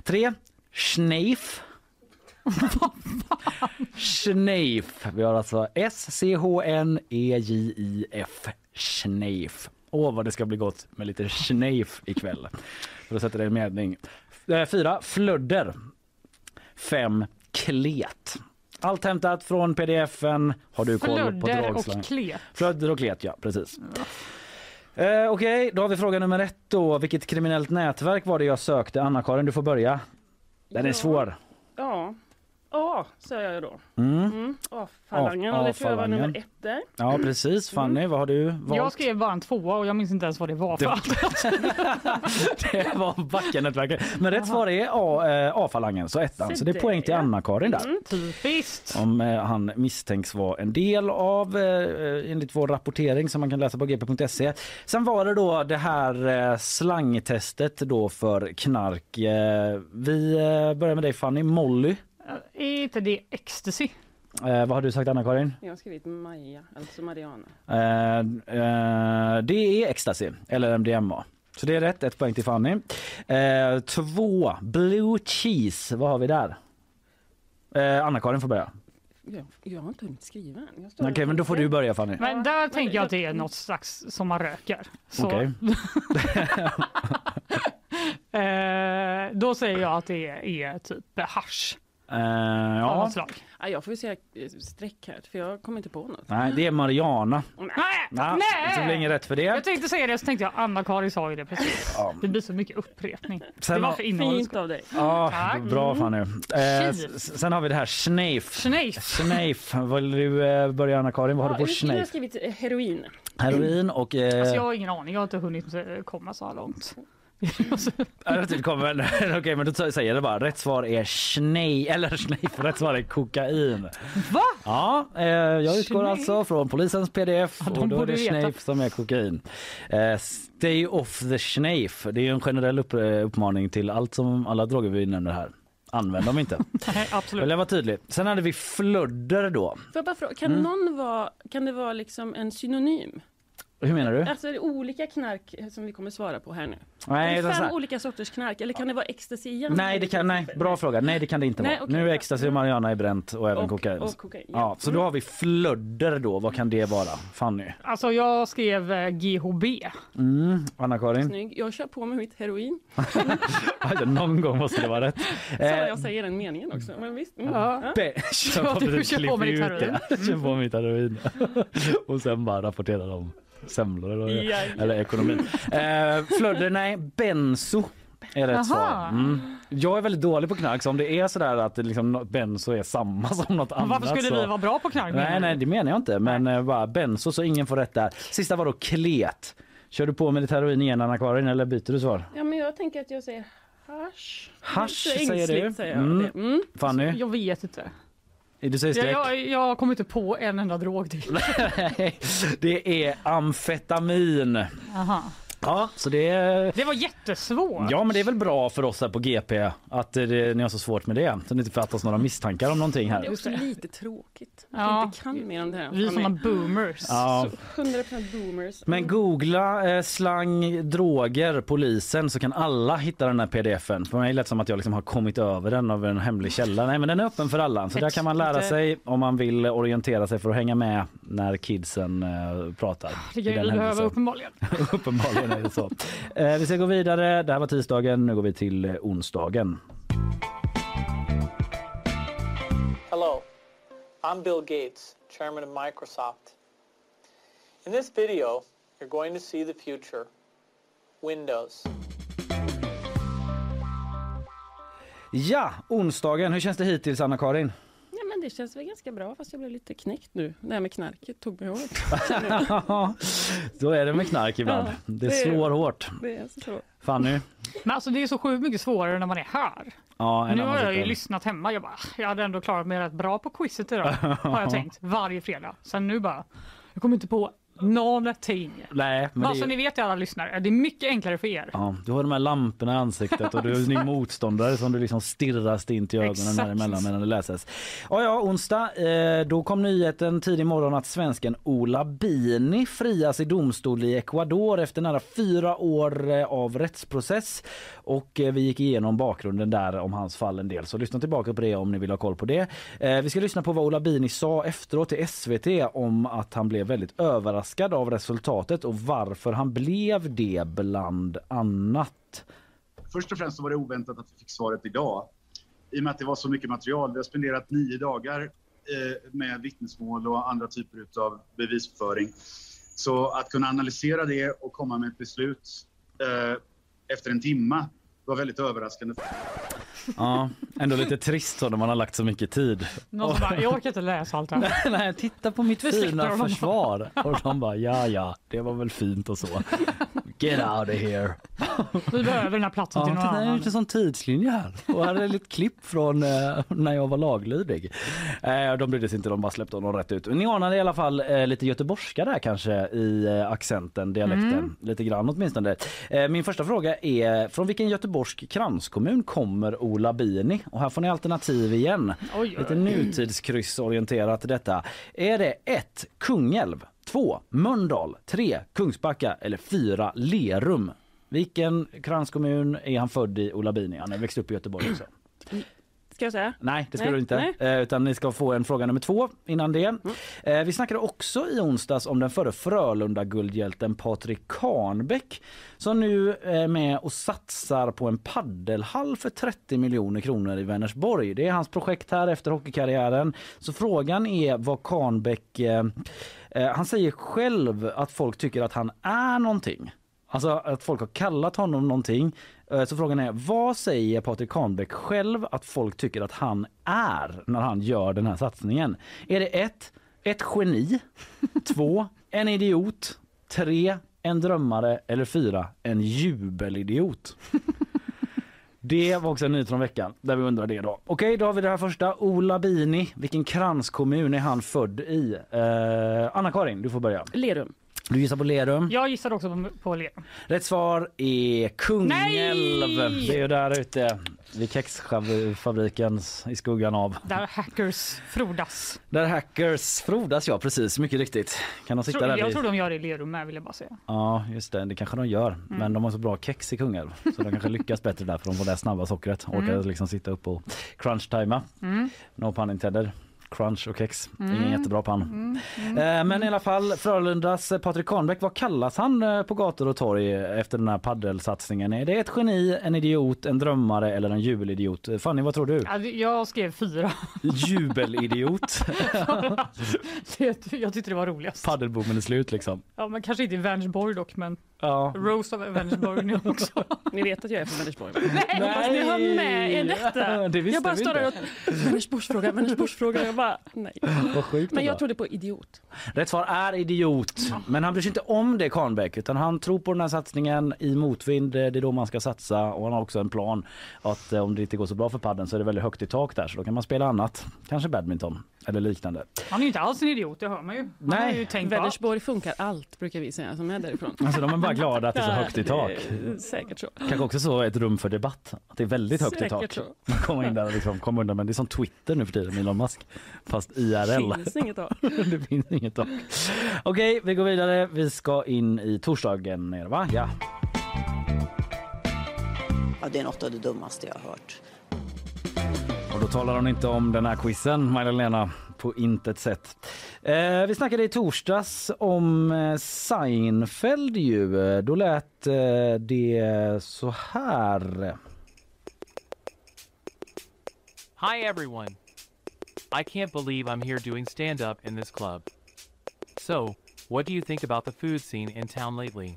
Tre Schneif. Schneif. Vi har alltså S-C-H-N-E-J-I-F. Schneif. Åh vad det ska bli gott med lite schneif ikväll. För att sätta det i mening. Eh, Fyra Flödder. Fem Klet. Allt hämtat från pdfen. Har du koll på dragslang? och klet. Flödder och klet, ja precis. Eh, Okej, då har vi fråga nummer ett då. Vilket kriminellt nätverk var det jag sökte? Anna-Karin, du får börja. Den är Ja. svår. Ja. A säger jag då. Mm. Mm. A-falangen. Och det tror jag var nummer ett där. Ja precis. Fanny, vad har du valt? Jag skrev bara en tvåa och jag minns inte ens vad det var för Det- allt. Det var Backanätverket. Men rätt svar är A, eh, A-falangen, så ettan. Så det är poäng till. Anna-Karin där. Mm, typiskt. Om eh, han misstänks vara en del av, eh, enligt vår rapportering som man kan läsa på gp.se. Sen var det då det här eh, slangtestet då för knark. Eh, vi eh, börjar med dig Fanny. Molly. Är inte det ecstasy? Eh, vad har du sagt Anna-Karin? Jag har skrivit Maja, alltså Mariana. Eh, eh, det är ecstasy, eller MDMA. Så det är rätt, ett poäng till Fanny. Eh, två, blue cheese, vad har vi där? Eh, Anna-Karin får börja. Jag, jag har inte hunnit skriva än. Jag står Okej, och men då får du börja Fanny. Men där tänker jag att det är något slags som man röker. Så, Okej. eh, då säger jag att det är, är typ hasch Eh, av ja. Ja, jag får ju säga eh, streck här, för jag kommer inte på något. Nej, det är Mariana. Nej! Ja, Nej! Det blir inget rätt för det. Jag tänkte säga det så tänkte jag Anna-Karin sa ju det precis. Ja. Det blir så mycket upprepning. Sen det var för Fint av dig. Ja, Tack. bra Fanny. Eh, Cheese. s- sen har vi det här Schneif. Schneif. Schneif. Vill du eh, börja Anna-Karin? Vad har du på jag, jag har Schneif? skrivit eh, heroin. Heroin och... Eh, Alltså jag har ingen aning, jag har inte hunnit eh, komma så här långt. Ja, det typ kommer, men, okej, men då säger det bara. Rätt svar är schnei, eller schneif. Rätt svar är kokain. Va? Ja, eh, jag utgår Schneif? alltså från polisens pdf Ja, och då är det schneif som är kokain. Eh, stay off the schneif. Det är ju en generell upp, eh, uppmaning till allt som alla droger vi nämner här. Använd dem inte. Nej, absolut. Jag vara tydlig. Sen hade vi flödder då. Får jag bara fråga, kan Mm. någon vara, kan det vara liksom en synonym? Hur menar du? Alltså är det olika knark som vi kommer svara på här nu? Nej, är det fem här. olika sorters knark eller kan det vara ecstasy igen? Nej, det kan, nej, bra fråga. Nej, det kan det inte Nej, vara. okej, nu är ecstasy och marijuana är bränt och även Och- kokain. och kokain, ja. ja, så då har vi flödder då. Vad kan det vara? Fanny? Alltså jag skrev eh, GHB. Mm, Anna-Karin? Snygg. Jag kör på med mitt heroin. Alltså, någon gång måste det vara rätt. Så Eh, jag säger den meningen också. Men visst. Mm. Ja. Be- kör Ja, på du mitt kör på med ditt heroin. Kör på mitt heroin. Och sen bara rapporterar om semlor eller, Ja, ja. eller ekonomin. Eh, flödder, nej. Benzo är rätt svar. Mm. Jag är väldigt dålig på knark så om det är sådär att liksom, benzo är samma som något annat. varför skulle så... vi vara bra på knark? Nej, du? nej, det menar jag inte. Men eh, bara benzo så ingen får rätt där. Sista var då klet. Kör du på med lite heroin igen Anna-Karin eller byter du svar? Ja, men jag tänker att jag säger hasch. Hasch säger du. säger jag Mm. det. Mm. Fanny? Jag vet inte. Du säger Jag, jag, jag kommer inte på en enda drog till. Det är amfetamin. Aha. Ja, så det. Det var jättesvårt. Ja, men det är väl bra för oss här på GP att det, ni har så svårt med det. Så det inte fattas några misstankar om någonting Det är här. också lite tråkigt att Ja. inte kan mer om det här. Vi är såna boomers. Ja. Så 100% boomers. Men googla eh, slang droger polisen så kan alla hitta den här pdfen. För mig lät som att jag liksom har kommit över den av en hemlig källa. Nej men den är öppen för alla. Så där kan man lära Lite- sig om man vill orientera sig för att hänga med när kidsen eh, pratar. Det kan händelsen. uppenbarligen. Uppenbarligen så. Eh, vi ska gå vidare. Det här var tisdagen. Nu går vi till eh, onsdagen. Hello, I'm Bill Gates, chairman of Microsoft. In this video, you're going to see the future. Windows. Ja, onsdagen. Hur känns det hittills Anna-Karin? Det känns väl ganska bra fast jag blev lite knäckt nu. Det här med knarket tog mig hårt. så är det med knark ibland. Ja, det, det- slår hårt. Det är så. Fanny? Men alltså det är så sjukt mycket svårare när man är här. Ja, en nu har jag ju lyssnat hemma. Jag, bara, jag hade ändå klarat mig rätt bra på quizet idag. har jag tänkt. Varje fredag. Sen nu bara, jag kommer inte på någonting. Nej, men Bara det så ni vet alla lyssnare, det är mycket enklare för er. Ja, du har de här lamporna i ansiktet och du är din motståndare som du liksom stirrar stint i ögonen Exakt. däremellan medan det läses. Ja, ja, onsdag. Eh, då kom nyheten tidig morgon att svensken Ola Bini frias i domstol i Ecuador efter nära fyra år eh, av rättsprocess. Och eh, vi gick igenom bakgrunden där om hans fall en del. Så lyssna tillbaka på det om ni vill ha koll på det. Vi ska lyssna på vad Ola Bini sa efteråt till SVT om att han blev väldigt överraskad av resultatet och varför han blev det bland annat. Först och främst så var det oväntat att vi fick svaret idag. I och med att det var så mycket material. Vi har spenderat nio dagar eh, med vittnesmål och andra typer av bevisföring. Så att kunna analysera det och komma med ett beslut eh, efter en timma var väldigt överraskande. Ja, ändå lite trist så när man har lagt så mycket tid. Någon bara, jag orkar inte läsa allt det här. Nej, titta på mitt fina försvar. Och de bara, ja ja, det var väl fint och så. Get out of here. Vi behöver den här platsen Ja, till någon titta, det är annan. lite sån tidslinje här. Och här är ett klipp från eh, när jag var laglydig. Eh, de brydde sig inte, de bara släppte honom rätt ut. Ni anade i alla fall eh, lite göteborgska där kanske i eh, accenten, dialekten. Mm. Lite grann åtminstone. Eh, min första fråga är, från vilken göteborgsk kranskommun kommer Ola Bini? Och här får ni alternativ igen. Oj, oj, Lite nutidskryssorienterat detta. Är det 1. Kungälv, 2. Mölndal, 3. Kungsbacka eller 4. Lerum? Vilken kranskommun är han född i, Ola Bini? Han är växt upp i Göteborg också. Mm. Ska jag säga? Nej, det ska Nej, du inte. Eh, utan ni ska få en fråga nummer två innan det. Eh, vi snackade också i onsdags om den förre Frölunda-guldhjälten Patrik Kahnbäck som nu är med och satsar på en paddelhall för 30 miljoner kronor i Vänersborg. Det är hans projekt här efter hockeykarriären. Så frågan är vad Kahnbäck... Eh, eh, han säger själv att folk tycker att han är någonting. Alltså att folk har kallat honom någonting. Eh, Så frågan är, vad säger Patrik Kahnbäck själv att folk tycker att han är när han gör den här satsningen? Är det ett, ett geni, två, en idiot, tre, en drömmare eller fyra, en jubelidiot? Det var också en nyhet från veckan där vi undrar det då. Okej, då har vi det här första. Ola Bini, vilken kranskommun är han född i? Eh, Anna-Karin, du får börja. Lerum. Du gissar på Lerum. Jag gissade också på, på Lerum. Rätt svar är Kungälv. Nej! Det är ju där ute vid kexfabriken i skuggan av. Där hackers frodas. Där hackers frodas, ja precis, mycket riktigt. Kan de sitta Tror, där jag vid... tror de gör det i Lerum med vill jag bara säga. Ja, just det, det kanske de gör. Mm. Men de har så bra kex i Kungälv så de kanske lyckas bättre där för de får det snabba sockret. Orkar Mm. liksom sitta upp och crunch-tajma. Mm. No pun intended. Crunch och kex. Mm. Ingen jättebra pan. Mm. Mm. Eh, Men i alla fall, Frölundas eh, Patrik Kahnbäck, vad kallas han eh, på gator och torg efter den här paddelsatsningen? Är det ett geni, en idiot, en drömmare eller en jubelidiot? Fanny, vad tror du? Jag skrev fyra. Jubelidiot. Jag tyckte det var roligast. Paddelboomen är slut liksom. Ja, men kanske inte i Vänersborg dock, men Ja. Roast of Vänersborg nu också. Ni vet att jag är från Vänersborg? Nej. Hoppas ni har med er detta. Det jag bara står där och. Vänersborgsfråga, Vänersborgsfråga. Jag bara nej. Vad sjukt det Men jag trodde på idiot. Rätt svar är idiot. Men han bryr sig inte om det Kahnbäck utan han tror på den här satsningen i motvind. Det är då man ska satsa och han har också en plan att eh, om det inte går så bra för padden så är det väldigt högt i tak där så då kan man spela annat. Kanske badminton eller liknande. Han är ju inte alls en idiot, det hör man ju. Han Nej. har ju tänkt. Vänersborg funkar allt brukar vi säga som är därifrån. Alltså de är bara glada att det är så högt i tak. det Säkert så. Kanske också så ett rum för debatt. Att det är väldigt högt i Säkert tak. så. Man kommer in där och liksom kommer undan. Men det är som Twitter nu för tiden med Elon Musk. Fast IRL. Finns inget tak. det finns inget tak. Okej, vi går vidare. Vi ska in i torsdagen. det, Va? Ja. Ja, det är något av det dummaste jag har hört. Och då talar hon inte om den här quizen, Magdalena, på intet sätt. Eh, vi snackade i torsdags om eh, Seinfeld ju. Då lät eh, det så här. Hi, everyone. I can't believe I'm here doing stand up in this club. So, what do you think about the food scene in town lately?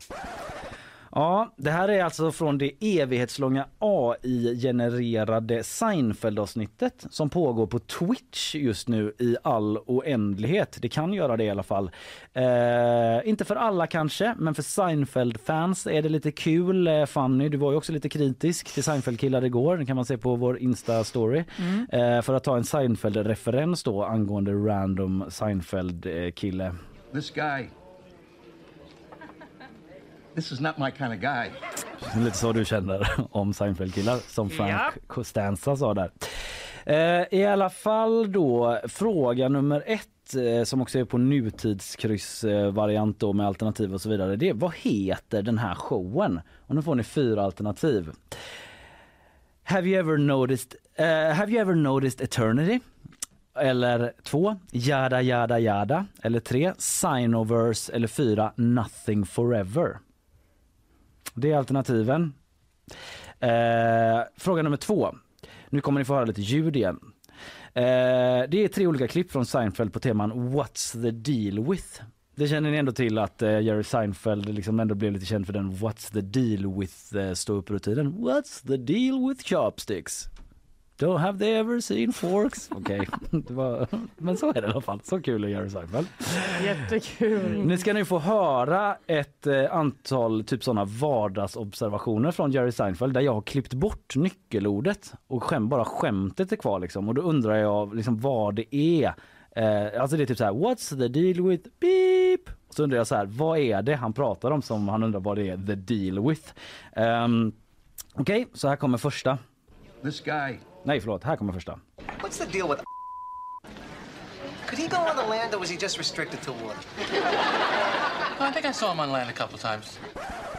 Ja, det här är alltså från det evighetslånga AI-genererade Seinfeld-avsnittet som pågår på Twitch just nu i all oändlighet. Det kan göra det i alla fall. Eh, inte för alla kanske, men för Seinfeld-fans är det lite kul. Eh, Fanny, du var ju också lite kritisk till Seinfeld-killar igår. Det kan man se på vår Insta-story. Mm. Eh, för att ta en Seinfeld-referens då angående random Seinfeld-kille. This guy. This is not my kind of guy. Lite så du känner om Seinfeld-killar som Frank Costanza sa där. Eh, I alla fall då fråga nummer ett eh, som också är på nutidskryssvariant då med alternativ och så vidare. Det är vad heter den här showen? Och nu får ni fyra alternativ. Have you ever noticed, eh, have you ever noticed eternity? Eller två, Yada Yada Yada. Eller tre, Sinoverse. Eller fyra, Nothing Forever. Det är alternativen. Eh, fråga nummer två. Nu kommer ni få höra lite ljud igen. Eh, det är tre olika klipp från Seinfeld på teman What's the deal with? Det känner ni ändå till att eh, Jerry Seinfeld liksom ändå blev lite känd för den What's the deal with eh, ståupprutinen. What's the deal with chopsticks? Don't have they ever seen forks? Okej, var- men så är det i alla fall. Så kul är Jerry Seinfeld. Jättekul. Nu ska ni få höra ett eh, antal typ sådana vardagsobservationer från Jerry Seinfeld där jag har klippt bort nyckelordet och skäm, bara skämtet är kvar liksom. Och då undrar jag liksom vad det är. Eh, alltså det är typ så här, what's the deal with beep? Så undrar jag så här, vad är det han pratar om som han undrar vad det är the deal with? Um, Okej, så här kommer första. This guy. Nej, förlåt, här kommer första. What's the deal with Could he go on the land or was he just restricted to water? I think I saw him on land a couple times.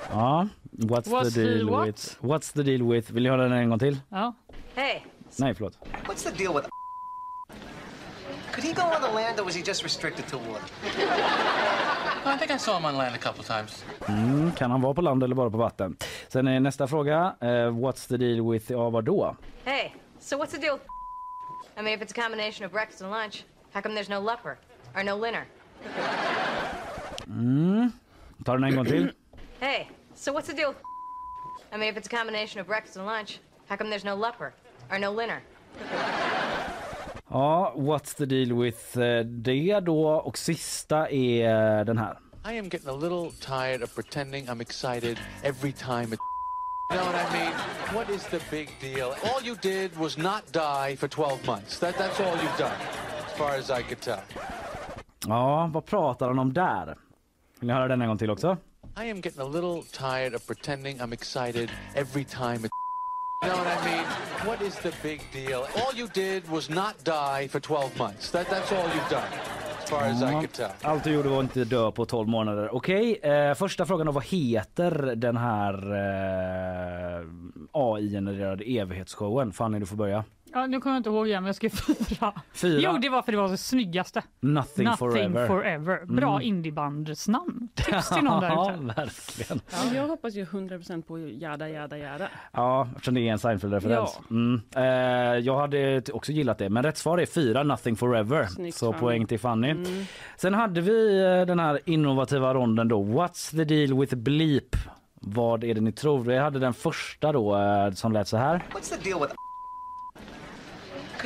Ja, what's, What's the deal the what? with? What's the deal with? Vill ni höra den en gång till? Ja. Hey, Nej, förlåt. what's the deal with Could he go on the land or was he just restricted to water? I think I saw him on land a couple times. Mm, kan han vara på land eller bara på vatten? Sen är nästa fråga. eh, what's the deal with, ja vadå? Hey, so what's the deal? I mean, if it's a combination of breakfast and lunch, how come there's no leper or no linner? Mm. Ta den en gång till. Hey, so what's the deal? I mean, if it's a combination of breakfast and lunch, how come there's no leper or no linner? Ja, what's the deal with eh, det då? Och sista är den här. I am getting a little tired of pretending I'm excited every time it. You know what I mean? What is the big deal? All you did was not die for 12 months. That, that's all you've done, as far as I could tell. Ja, vad pratar han om där? Vill ni höra den en gång till också? I am getting a little tired of pretending I'm excited every time it. You know what I mean? What is the big deal? All you did was not die for 12 months. That, that's all you've done, as far as I Ja. Allt du gjorde var inte dö på 12 månader. Okej, eh, första frågan då. Vad heter den här eh, AI-genererade evighetsshowen? Fanny, du får börja. Ja, nu kommer jag inte ihåg igen, men jag skrev fyra. Fyra. Jo, det var för det var det snyggaste. Nothing, forever. forever. Bra Mm. indiebandsnamn. Tips till någon där Ja, ute. verkligen. Ja, jag hoppas ju 100% på jada jada jada. Ja, eftersom det är en Seinfeld-referens. Ja. Mm. Eh, jag hade också gillat det, men rätt svar är fyra, Nothing Forever. Snyggt, Så Fanny. poäng till Fanny. Mm. Sen hade vi eh, den här innovativa ronden då, What's the deal with bleep? Vad är det ni tror? Vi hade den första då eh, som lät så här. What's the deal with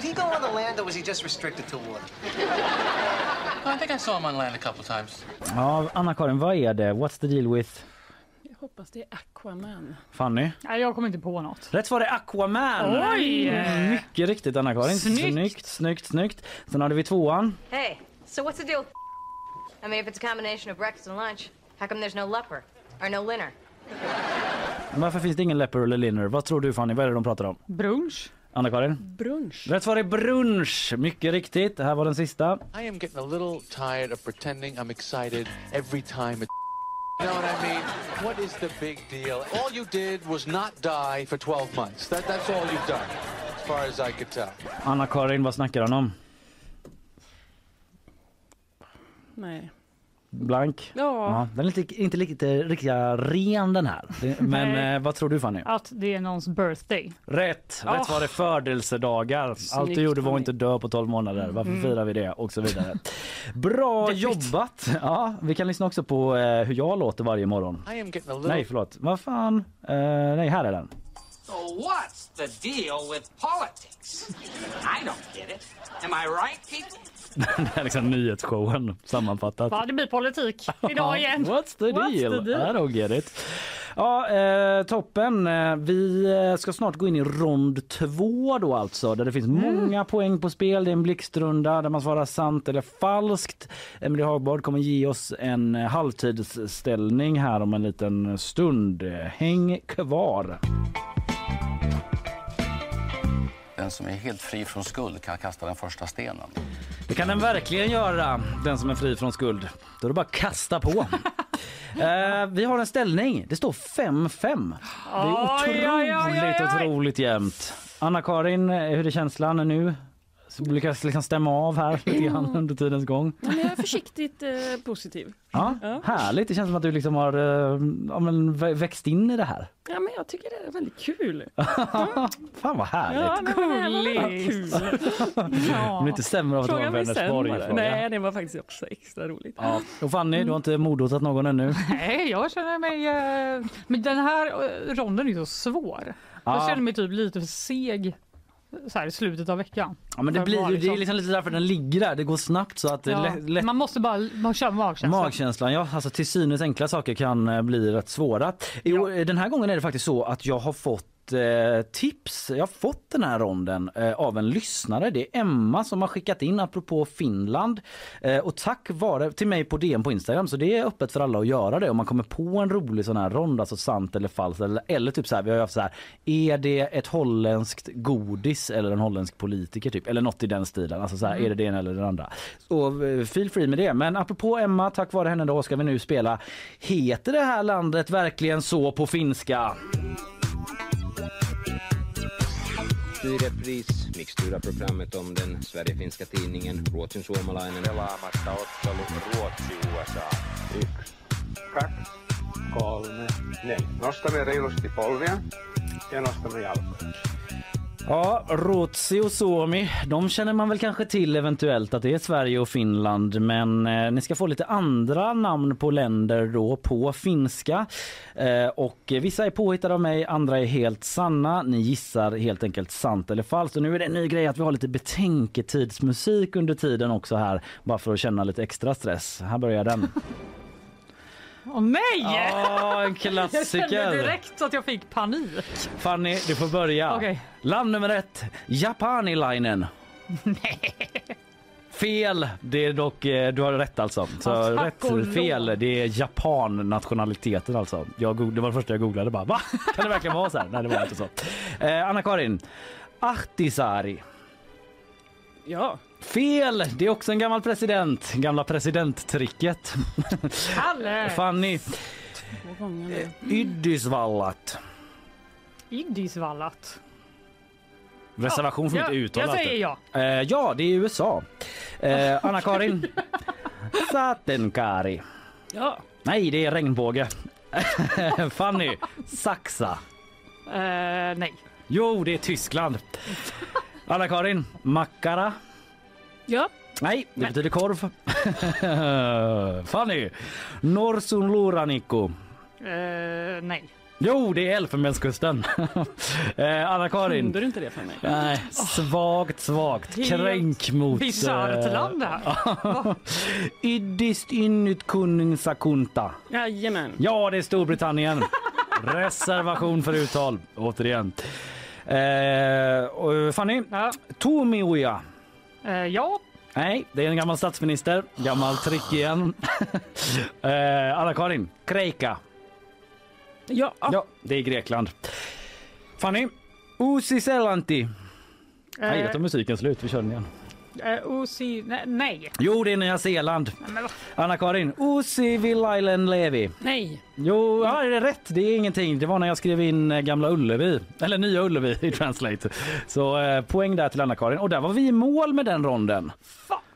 Could he go on the land or was he just restricted to water? I think I saw him on land a couple times. Ja, Anna-Karin, vad är det? What's the deal with Jag hoppas det är Aquaman. Fanny? Nej, jag kommer inte på något. Rätt svar är Aquaman! Oj! Mm, Mycket riktigt Anna-Karin. Snyggt. snyggt, snyggt, snyggt. Sen hade vi tvåan. Hey, so what's the deal? I mean, if it's a combination of breakfast and lunch, how come there's no leper or no linner? Varför finns det ingen leper eller linner? Vad tror du Fanny? Vad är det de pratar om? Brunch. Anna-Karin? Brunch. Rätt svar är brunch. Mycket riktigt. Det här var den sista. I am getting a little tired of pretending I'm excited every time it. You know what I mean? What is the big deal? All you did was not die for 12 months. That, that's all you've done, as far as I could tell. Anna-Karin, vad snackar han om? Nej. Blank? Ja. den är inte, inte riktigt riktigt ren den här. Det- Men eh, vad tror du Fanny? Att det är någons birthday. Rätt! Ja. Rätt svar är födelsedagar. Allt du Snyggt, gjorde var inte dö på 12 månader. Varför Mm. firar vi det? Och så vidare. Bra jobbat! Ja, vi kan lyssna också på eh, hur jag låter varje morgon. Little. Nej, förlåt. Vad fan? Eh, nej, här är den. So what's the deal with politics? I don't get it. Am I right, people? Det här är liksom nyhetsshowen sammanfattat. Va, det blir politik idag igen. What's the What's deal? the deal? I don't get it. Ja, eh, toppen. Eh, Vi eh, ska snart gå in i rond två då alltså, där det finns många poäng på spel. Det är en blixtrunda där man svarar sant eller falskt. Emelie Hagbard kommer ge oss en eh, halvtidsställning här om en liten stund. Häng kvar. Den som är helt fri från skuld kan kasta den första stenen. Det kan den verkligen göra, den som är fri från skuld. Då är det bara att kasta på. eh, vi har en ställning. Det står 5-5. Det är otroligt, otroligt jämnt. Anna-Karin, eh, hur är känslan nu? Lyckas liksom stämma av här lite grann under tidens gång. Ja, men jag är försiktigt eh, positiv. Ja, Härligt, det känns som att du liksom har eh, ja, men vä- växt in i det här. Ja, men jag tycker det är väldigt kul. Fan vad härligt. Ja, men det var Gulligt. kul. Det blir inte sämre av att Fråga mig sen Vänersborg. Nej, det var faktiskt också extra roligt. Ja. Och Fanny, du har inte mordhotat någon ännu? Nej, jag känner mig... eh, Men den här eh, ronden är ju så svår. Ja. Jag känner mig typ lite för seg så här i slutet av veckan. Ja, men det blir det är liksom lite därför den ligger där. Det går snabbt så att Ja, lätt, Man måste bara man kör magkänsla. Magkänslan, ja. Alltså till synes enkla saker kan eh, bli rätt svåra. Jo, eh, Den här gången är det faktiskt så att jag har fått eh, tips. Jag har fått den här ronden eh, av en lyssnare. Det är Emma som har skickat in apropå Finland. Eh, och tack vare till mig på DM på Instagram så det är öppet för alla att göra det om man kommer på en rolig sån här rond, alltså sant eller falskt eller, eller typ så här, vi har ju haft så här, är det ett holländskt godis eller en holländsk politiker typ eller något i den stilen. Alltså så här, Mm. är det det ena eller det andra. Så eh, feel free med det. Men apropå Emma, tack vare henne då ska vi nu spela Heter det här landet verkligen så på finska? I repris Mixtura-programmet om den Sverige-finska tidningen Ruotsin suomalainen. Pelaamassa ottelu Ruotsi-USA. Yksi, kaksi, kolme, neljä. Nostamme reilusti polvia ja nostamme jalkoja. Ja, Ruotsi och Suomi, de känner man väl kanske till eventuellt att det är Sverige och Finland men eh, ni ska få lite andra namn på länder då på finska. Eh, och vissa är påhittade av mig, andra är helt sanna. Ni gissar helt enkelt sant eller falskt. Och nu är det en ny grej att vi har lite betänketidsmusik under tiden också här bara för att känna lite extra stress. Här börjar den. Åh nej! Ja, en Jag kände klassiker. direkt att jag fick panik. Fanny, du får börja. Okej. Land nummer ett, Japanilainen. Fel, det är dock, eh, du har rätt alltså. Så Ja, rätt, fel, det är Japan nationaliteten alltså. Jag, det var det första jag googlade bara, va? Kan det verkligen vara så här? Nej det var inte så. Eh, Anna-Karin, Ahtisaari. Ja. Fel, det är också en gammal president. Gamla presidenttricket. Kalle! Fanny, nu. Yddysvallat. Iddisvallat. Reservation får Ja, inte uttala jag säger allt. Eh, ja, det är USA. Eh, Anna-Karin. Sattenkari. Ja. Nej, det är regnbåge. Fanny. Saxa. Eh, nej. Jo, det är Tyskland. Anna-Karin. Mackara. Ja. Nej, det betyder korv. Fanny. Norsunluurannikko. Eh, nej. Jo, det är Elfenbenskusten. eh, Anna-Karin. Kunde du inte det för mig? Nej, svagt, svagt. Helt Kränk mot... bisarrt eh, land det här. Iddist innyt kunnin sakunta. Jajamän. Ja, det är Storbritannien. Reservation för uttal, återigen. Eh, Fanny, Tomioja. Eh, ja. Nej, det är en gammal statsminister. Gammal trick igen. eh, Anna-Karin, Kreika. Ja. Ja, det är Grekland. Fanny, Usi Selanti. Nej, Eh, tar musiken slut. Vi kör den igen. Eh, Osi, nej, nej. Jo, det är Nya Zeeland. Anna-Karin, Usi Vilailen Levi. Nej. Jo, ja, det är rätt. Det är ingenting. Det var när jag skrev in eh, Gamla Ullevi, eller Nya Ullevi i Translate. Så eh, poäng där till Anna-Karin. Och där var vi i mål med den ronden.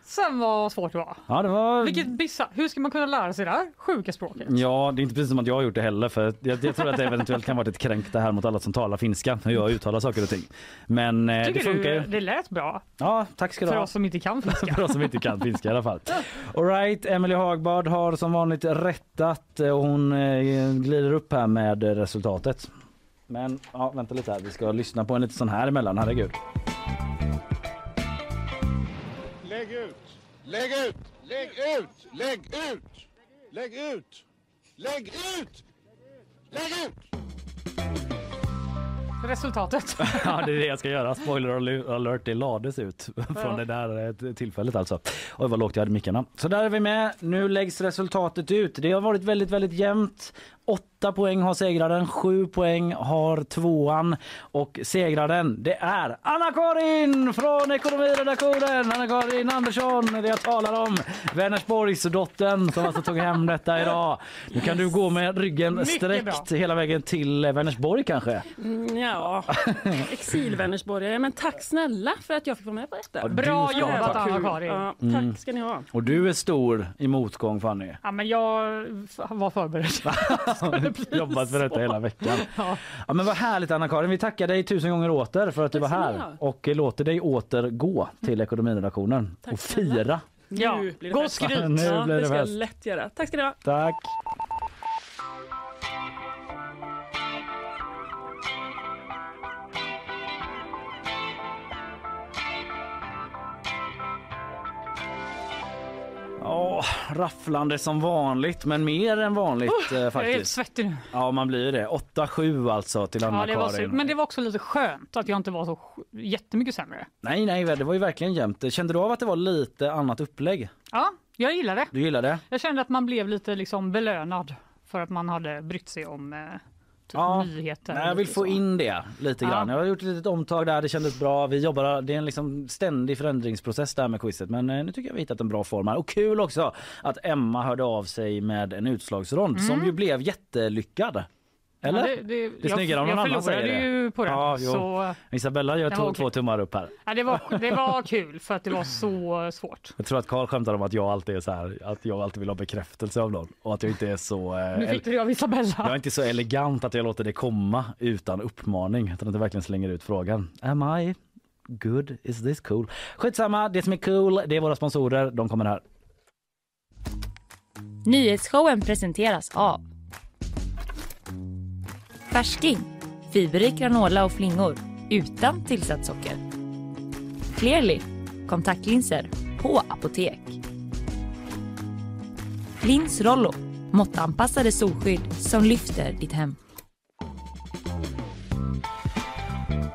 Sen vad svårt det var. Ja, det var... Vilket bisarrt. Hur ska man kunna lära sig det här sjuka språket? Ja, det är inte precis som att jag har gjort det heller för jag, jag tror att det eventuellt kan vara ett kränkt det här mot alla som talar finska hur jag uttalar saker och ting. Men eh, det funkar du ju. det lät bra? Ja, tack ska du För ha. oss som inte kan finska. För oss som inte kan finska i alla fall. All right, Emily Hagbard har som vanligt rättat eh, och hon eh, glider upp här med resultatet. Men ja, vänta lite här, vi ska lyssna på en lite sån här emellan, herregud. Lägg ut! Lägg ut! Lägg ut! Lägg ut! Lägg ut! Lägg ut! Resultatet. Ja, det är det jag ska göra. Spoiler alert, det lades ut från Ja. det där eh, tillfället alltså. Oj vad lågt jag hade mickarna. Så där är vi med. Nu läggs resultatet ut. Det har varit väldigt, väldigt jämnt. Åtta poäng har segraren, sju poäng har tvåan och segraren det är Anna-Karin från ekonomiredaktionen. Anna-Karin Andersson, det jag talar om. Vänersborgsdottern som alltså tog hem detta idag. Nu kan du gå med ryggen Mycket sträckt bra. hela vägen till Vänersborg kanske. Mm, ja, exilvännersborgare. Men tack snälla för att jag fick vara med på detta. Ja, Bra jobbat. Anna-Karin. Ja, tack Mm. ska ni ha. Och du är stor i motgång Fanny. Ja, men jag var förberedd. Jobbat för detta hela veckan. Ja. Ja, men vad härligt Anna-Karin. Vi tackar dig tusen gånger åter för att du var här och låter dig återgå till ekonomiredaktionen Tack och fira. Ja, Nu blir det gott fest. skryt. Nu Ja, blir det det ska jag lätt göra. Tack ska ni ha. Tack. Åh, rafflande som vanligt, men mer än vanligt eh, Jag är helt faktiskt. svettig nu. Ja, man blir ju det. 8-7 alltså till Ja, det var så, Anna-Karin. men det var också lite skönt att jag inte var så jättemycket sämre. Nej, nej, det var ju verkligen jämnt. Kände du av att det var lite annat upplägg? Ja, jag gillar det. Du gillar det? Jag kände att man blev lite liksom belönad för att man hade brytt sig om eh, Ja, nyheter. Nej, jag vill få in det lite Ja. grann. Jag har gjort ett litet omtag där, det kändes bra. Vi jobbar, det är en liksom ständig förändringsprocess där med quizet men eh, nu tycker jag vi hittat en bra form här. Och kul också att Emma hörde av sig med en utslagsrond Mm. som ju blev jättelyckad. Eller? Ja, det, det- det- är jag- snyggare om jag någon annan säger förlorade det. ju på den, Ja, jo. så- Isabella gör två, två tummar upp här. Ja, det, var, det var kul för att det var så svårt. Jag tror att Karl skämtar om att jag alltid är så här, att jag alltid vill ha bekräftelse av någon och att jag inte är så... eh, Nu fick du det av Isabella. Jag är inte så elegant att jag låter det komma utan uppmaning utan att jag verkligen slänger ut frågan. Am I good? Is this cool? Skitsamma, det som är cool det är våra sponsorer. De kommer här. Nyhetsshowen presenteras av Färsking, fiberrik granola och flingor utan tillsatt socker. Clearly, kontaktlinser på apotek. Lins Rollo, måttanpassade solskydd som lyfter ditt hem.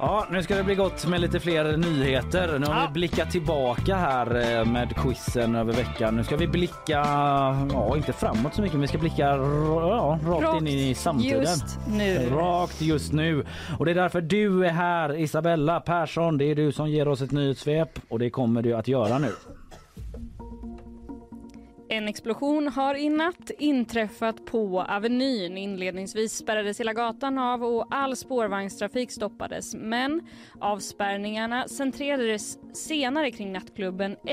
Ja, nu ska det bli gott med lite fler nyheter. Nu har vi blickat tillbaka här eh, med quizen över veckan. Nu ska vi blicka, ja inte framåt så mycket, men vi ska blicka ja, rakt, Rakt in i samtiden. just nu. Rakt just nu. Och det är därför du är här, Isabella Persson. Det är du som ger oss ett nyhetssvep och det kommer du att göra nu. En explosion har i natt inträffat på Avenyn. Inledningsvis spärrades hela gatan av och all spårvagnstrafik stoppades. Men avspärrningarna centrerades senare kring nattklubben 8.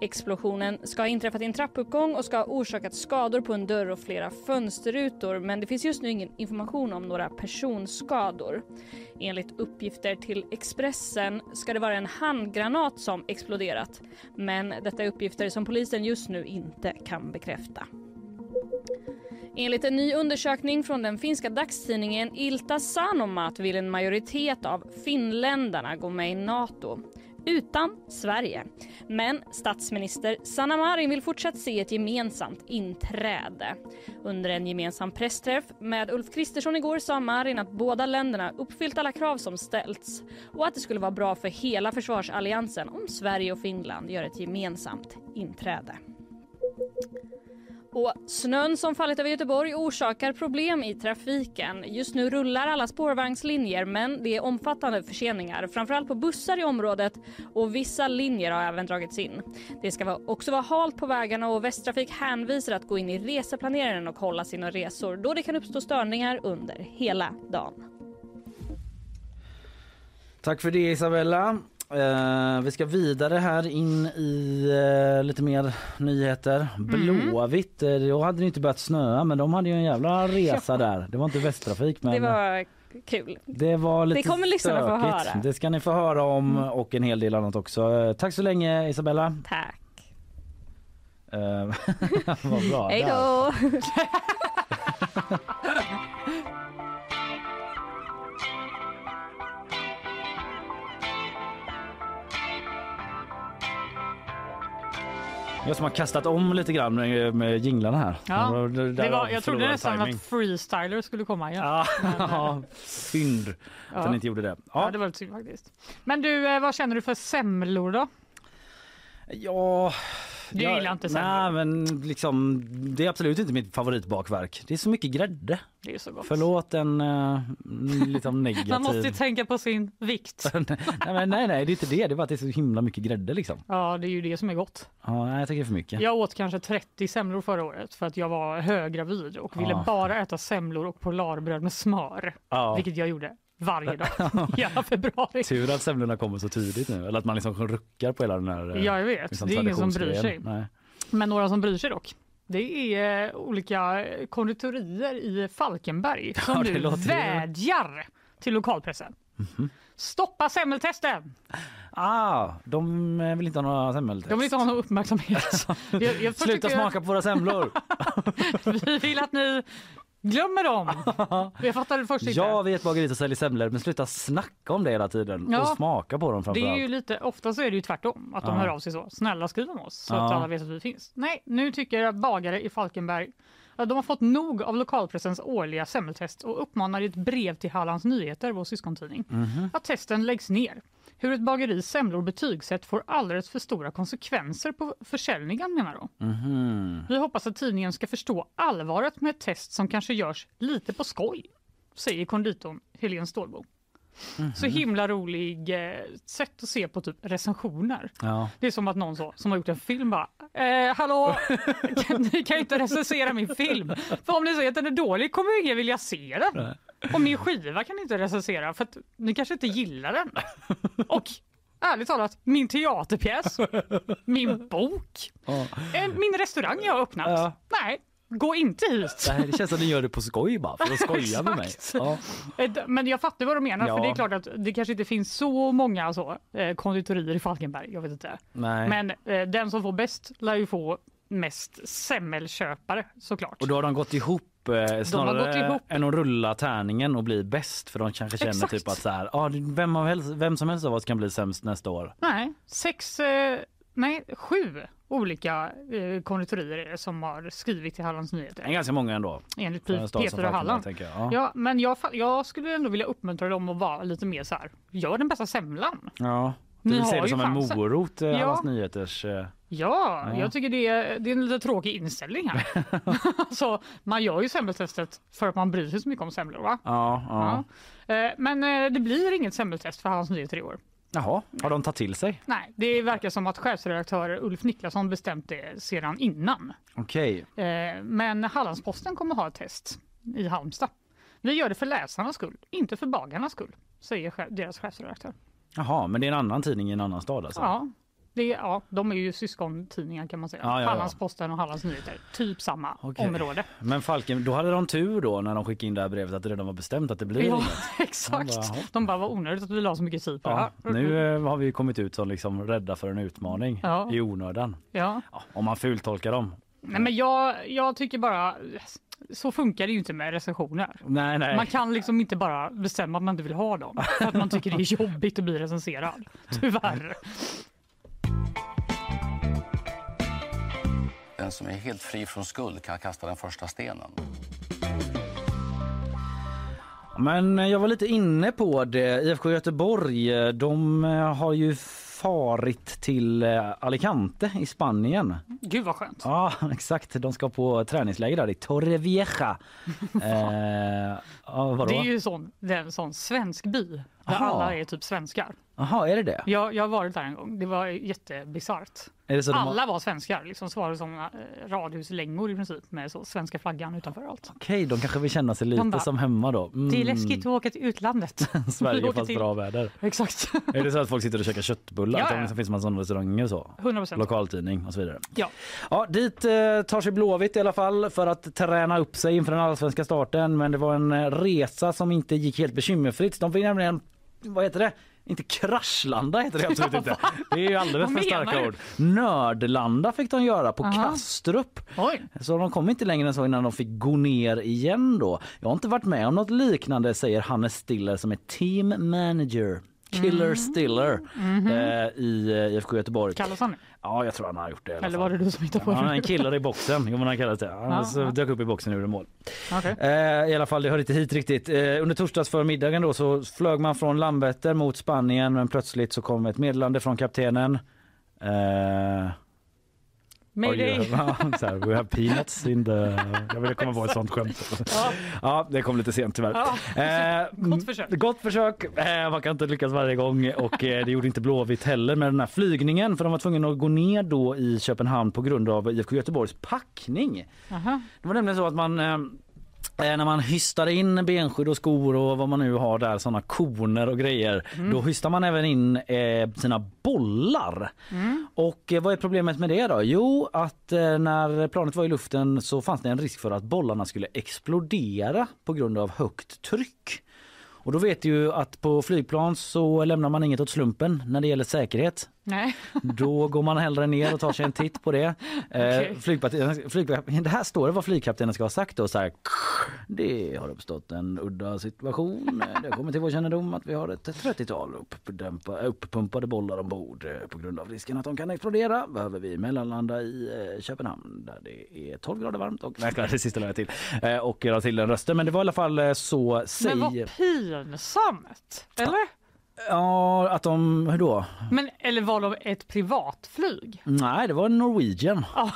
Explosionen ska ha inträffat i en trappuppgång och ska ha orsakat skador på en dörr och flera fönsterrutor. Men det finns just nu ingen information om några personskador. Enligt uppgifter till Expressen ska det vara en handgranat som exploderat. Men detta är uppgifter som polisen just nu inte kan bekräfta. Enligt en ny undersökning från den finska dagstidningen Ilta Sanomat vill en majoritet av finländarna gå med i Nato utan Sverige. Men statsminister Sanna Marin vill fortsatt se ett gemensamt inträde. Under en gemensam pressträff med Ulf Kristersson igår sa Marin att båda länderna uppfyllt alla krav som ställts och att det skulle vara bra för hela försvarsalliansen om Sverige och Finland gör ett gemensamt inträde. Och snön som fallit över Göteborg orsakar problem i trafiken. Just nu rullar alla spårvagnslinjer men det är omfattande förseningar, framförallt på bussar i området och vissa linjer har även dragits in. Det ska också vara halt på vägarna och Västtrafik hänvisar att gå in i reseplaneraren och kolla sina resor då det kan uppstå störningar under hela dagen. Tack för det Isabella. Eh, vi ska vidare här in i eh, lite mer nyheter. Blåvitt, eh, då hade det inte börjat snöa men de hade ju en jävla resa där. Det var inte Västtrafik men Det var kul. det var lite Det kommer lyssnarna få höra. Det ska ni få höra om och en hel del annat också. Eh, Tack så länge Isabella. Tack. Vad bra. Hej då! Jag som har kastat om lite grann med, med jinglarna här. Ja, där det var, jag trodde nästan timing. att freestyler skulle komma igen. Ja, ja, synd att Ja. den inte gjorde det. ja, det var lite synd faktiskt. Men du, eh, vad känner du för semlor då? Ja, Du jag- gillar inte semlor? Nej, men liksom, det är absolut inte mitt favoritbakverk. Det är så mycket grädde. Det är så gott. Förlåt en uh, liksom negativ... Man måste ju tänka på sin vikt. nej, nej, nej, det är inte det. Det är bara att det är så himla mycket grädde liksom. Ja, det är ju det som är gott. Ja, nej, jag tycker det är för mycket. Jag åt kanske 30 semlor förra året för att jag var höggravid och ville Ja. bara äta semlor och polarbröd med smör. Ja. Vilket jag gjorde varje dag hela februari. Tur att semlorna kommer så tidigt nu. Eller att man liksom ruckar på hela den här... eh, Ja, jag vet. liksom Det är ingen som bryr sig. Nej. Men några som bryr sig dock. Det är eh, olika konditorier i Falkenberg som Ja, det nu vädjar till lokalpressen. Stoppa semmeltesten! Ah, de eh, vill inte ha några semmeltest. De vill inte ha någon uppmärksamhet. Jag, jag Sluta smaka på våra semlor. Vi vill att ni glömmer dem. Jag fattar det först inte. Jag vet bageriet som säljer semlor men sluta snacka om det hela tiden Ja. och smaka på dem Det framförallt. är ju lite, ofta så är det ju tvärtom, att de Ja. hör av sig så. Snälla skriv om oss så Ja. att alla vet att vi finns. Nej, nu tycker jag bagare i Falkenberg de har fått nog av lokalpressens årliga semmeltest och uppmanar i ett brev till Hallands Nyheter, vår syskontidning, Mhm. att testen läggs ner. Hur ett bageris semlor betygsätt får alldeles för stora konsekvenser på försäljningen menar de. Mhm. Vi hoppas att tidningen ska förstå allvaret med ett test som kanske görs lite på skoj, säger konditorn Helene Stålbo. Mhm. Så himla rolig eh, sätt att se på typ recensioner. Ja. Det är som att någon så, som har gjort en film bara eh, Hallå, kan, ni kan ju inte recensera min film. För om ni säger att den är dålig kommer ingen vilja se den. Och min skiva kan ni inte recensera för att ni kanske inte gillar den. Och ärligt talat, min teaterpjäs, min bok, eh, min restaurang jag har öppnat. Nej, gå inte hit. Nej, det känns som att ni gör det på skoj bara för att skoja med mig. Ja. Eh, Men jag fattar vad du menar, Ja. för det är klart att det kanske inte finns så många så, eh, konditorier i Falkenberg. Jag vet inte. Nej. Men den som får bäst lär ju få mest semmelköpare såklart. Och då har de gått ihop eh, snarare ihop. än att rulla tärningen och bli bäst för de kanske känner Exakt. typ att så här, ah, vem, av helst, vem som helst av oss kan bli sämst nästa år. Nej, sex, eh, nej sju olika eh, konditorier som har skrivit till Hallands Nyheter. ganska många ändå. Enligt en som Peter och Halland. jag. Ja. Ja. men jag, jag skulle ändå vilja uppmuntra dem att vara lite mer så här. Gör den bästa semlan. Ja. Du vill se har det som en chansen. morot, eh, Ja. Hallands Nyheters... eh, Ja, Ja. jag tycker det är, det är en lite tråkig inställning här. alltså, man gör ju semmeltestet för att man bryr sig så mycket om semlor. Va? Ja, ja. Ja. Eh, Men eh, det blir inget semmeltest för Hallands Nyheter i år. Jaha, har de tagit till sig? Nej, det verkar som att chefredaktör Ulf Niklasson bestämt det sedan innan. Okej. Eh, Men Hallandsposten kommer ha ett test i Halmstad. Vi gör det för läsarnas skull, inte för bagarnas skull, säger deras chefredaktör. Jaha, men det är en annan tidning i en annan stad alltså? Ja, det, ja, de är ju syskontidningar kan man säga. Ja, ja, ja. Hallandsposten och Hallands Nyheter, typ samma Okej. område. Men Falken, då hade de tur då när de skickade in det här brevet att det redan var bestämt att det blir Ja, exakt. De bara, De bara, vad onödigt att vi la så mycket tid på det här. nu eh, har vi kommit ut som liksom rädda för en utmaning i onödan. Ja. Om man fultolkar dem. Nej, men jag, jag tycker bara, så funkar det ju inte med recensioner. Nej, nej. Man kan liksom inte bara bestämma att man inte vill ha dem för att man tycker det är jobbigt att bli recenserad. Tyvärr. Den som är helt fri från skuld kan kasta den första stenen. Men jag var lite inne på det. IFK Göteborg, de eh, har ju farit till eh, Alicante i Spanien. Gud vad skönt. Ja, exakt. De ska på träningsläger där i Torrevieja. eh, ja? Det är ju sån, det är en sån svensk by där Aha. alla är typ svenskar. Jaha, är det det? Jag, jag har varit där en gång. Det var jättebisarrt. Är det så de har- Alla var svenskar. Liksom så var det som eh, radhuslängor i princip med så svenska flaggan utanför allt. Okej, de kanske vill känna sig lite bara, som hemma då. Mm. Det är läskigt att åka till utlandet. Sverige Vi åker fast till- bra väder. Exakt. Är det så att folk sitter och käkar köttbullar? Ja, Ja. Det finns massa sådana restauranger och så. 100%. Lokaltidning och så vidare. Ja. Ja, dit eh, tar sig Blåvitt i alla fall för att träna upp sig inför den allsvenska starten. Men det var en eh, resa som inte gick helt bekymmerfritt. De fick nämligen, vad heter det? Inte kraschlanda heter det absolut inte. Det är ju alldeles för starka ord. Nördlanda fick de göra på Aha. Kastrup. Oj. Så de kom inte längre än så innan de fick gå ner igen då. Jag har inte varit med om något liknande säger Hannes Stiller som är team manager. Killer Stiller Mhm. eh, i eh, IFK Göteborg. Kallas han? Ja, jag tror han har gjort det. Eller var det du som hittade på Ja, det? en killer i boxen. Jo, men han kallas det. Han Ja, så ja. dök upp i boxen och gjorde mål. Okej. Eh, I alla fall, det hör inte hit riktigt. Eh, under torsdagsförmiddagen då så flög man från Landvetter mot Spanien men plötsligt så kom ett meddelande från kaptenen. Eh, Mayday. Så här, we have peanuts in the... Jag ville komma på ett sånt skämt. Ja. Ja, det kom lite sent tyvärr. Ja, Eh, gott försök. Gott försök. Eh, man kan inte lyckas varje gång och eh, det gjorde inte Blåvitt heller med den här flygningen för de var tvungna att gå ner då i Köpenhamn på grund av IFK Göteborgs packning. Aha. Det var nämligen så att man när man hystar in benskydd och skor och vad man nu har där, såna koner och grejer, Mm. då hystar man även in eh, sina bollar. Mm. Och eh, vad är problemet med det då? Jo, att eh, när planet var i luften så fanns det en risk för att bollarna skulle explodera på grund av högt tryck. Och då vet du ju att på flygplan så lämnar man inget åt slumpen när det gäller säkerhet. Nej. Då går man hellre ner och tar sig en titt på det. Eh, Okej. flygkapten, flygkapten, det här står det vad flygkaptenen ska ha sagt då. Så här, det har uppstått en udda situation. Det kommer till vår kännedom att vi har ett 30-tal uppdämpa- uppumpade bollar ombord. Eh, På grund av risken att de kan explodera behöver vi mellanlanda i eh, Köpenhamn där det är 12 grader varmt. Och, nej, det sista lade jag till. Eh, Och la till den rösten. Men det var i alla fall så Men säger... vad pinsamt! Eller? Ja, att de... Hur då? Men, eller var det ett privatflyg? Nej, det var Norwegian. Ja,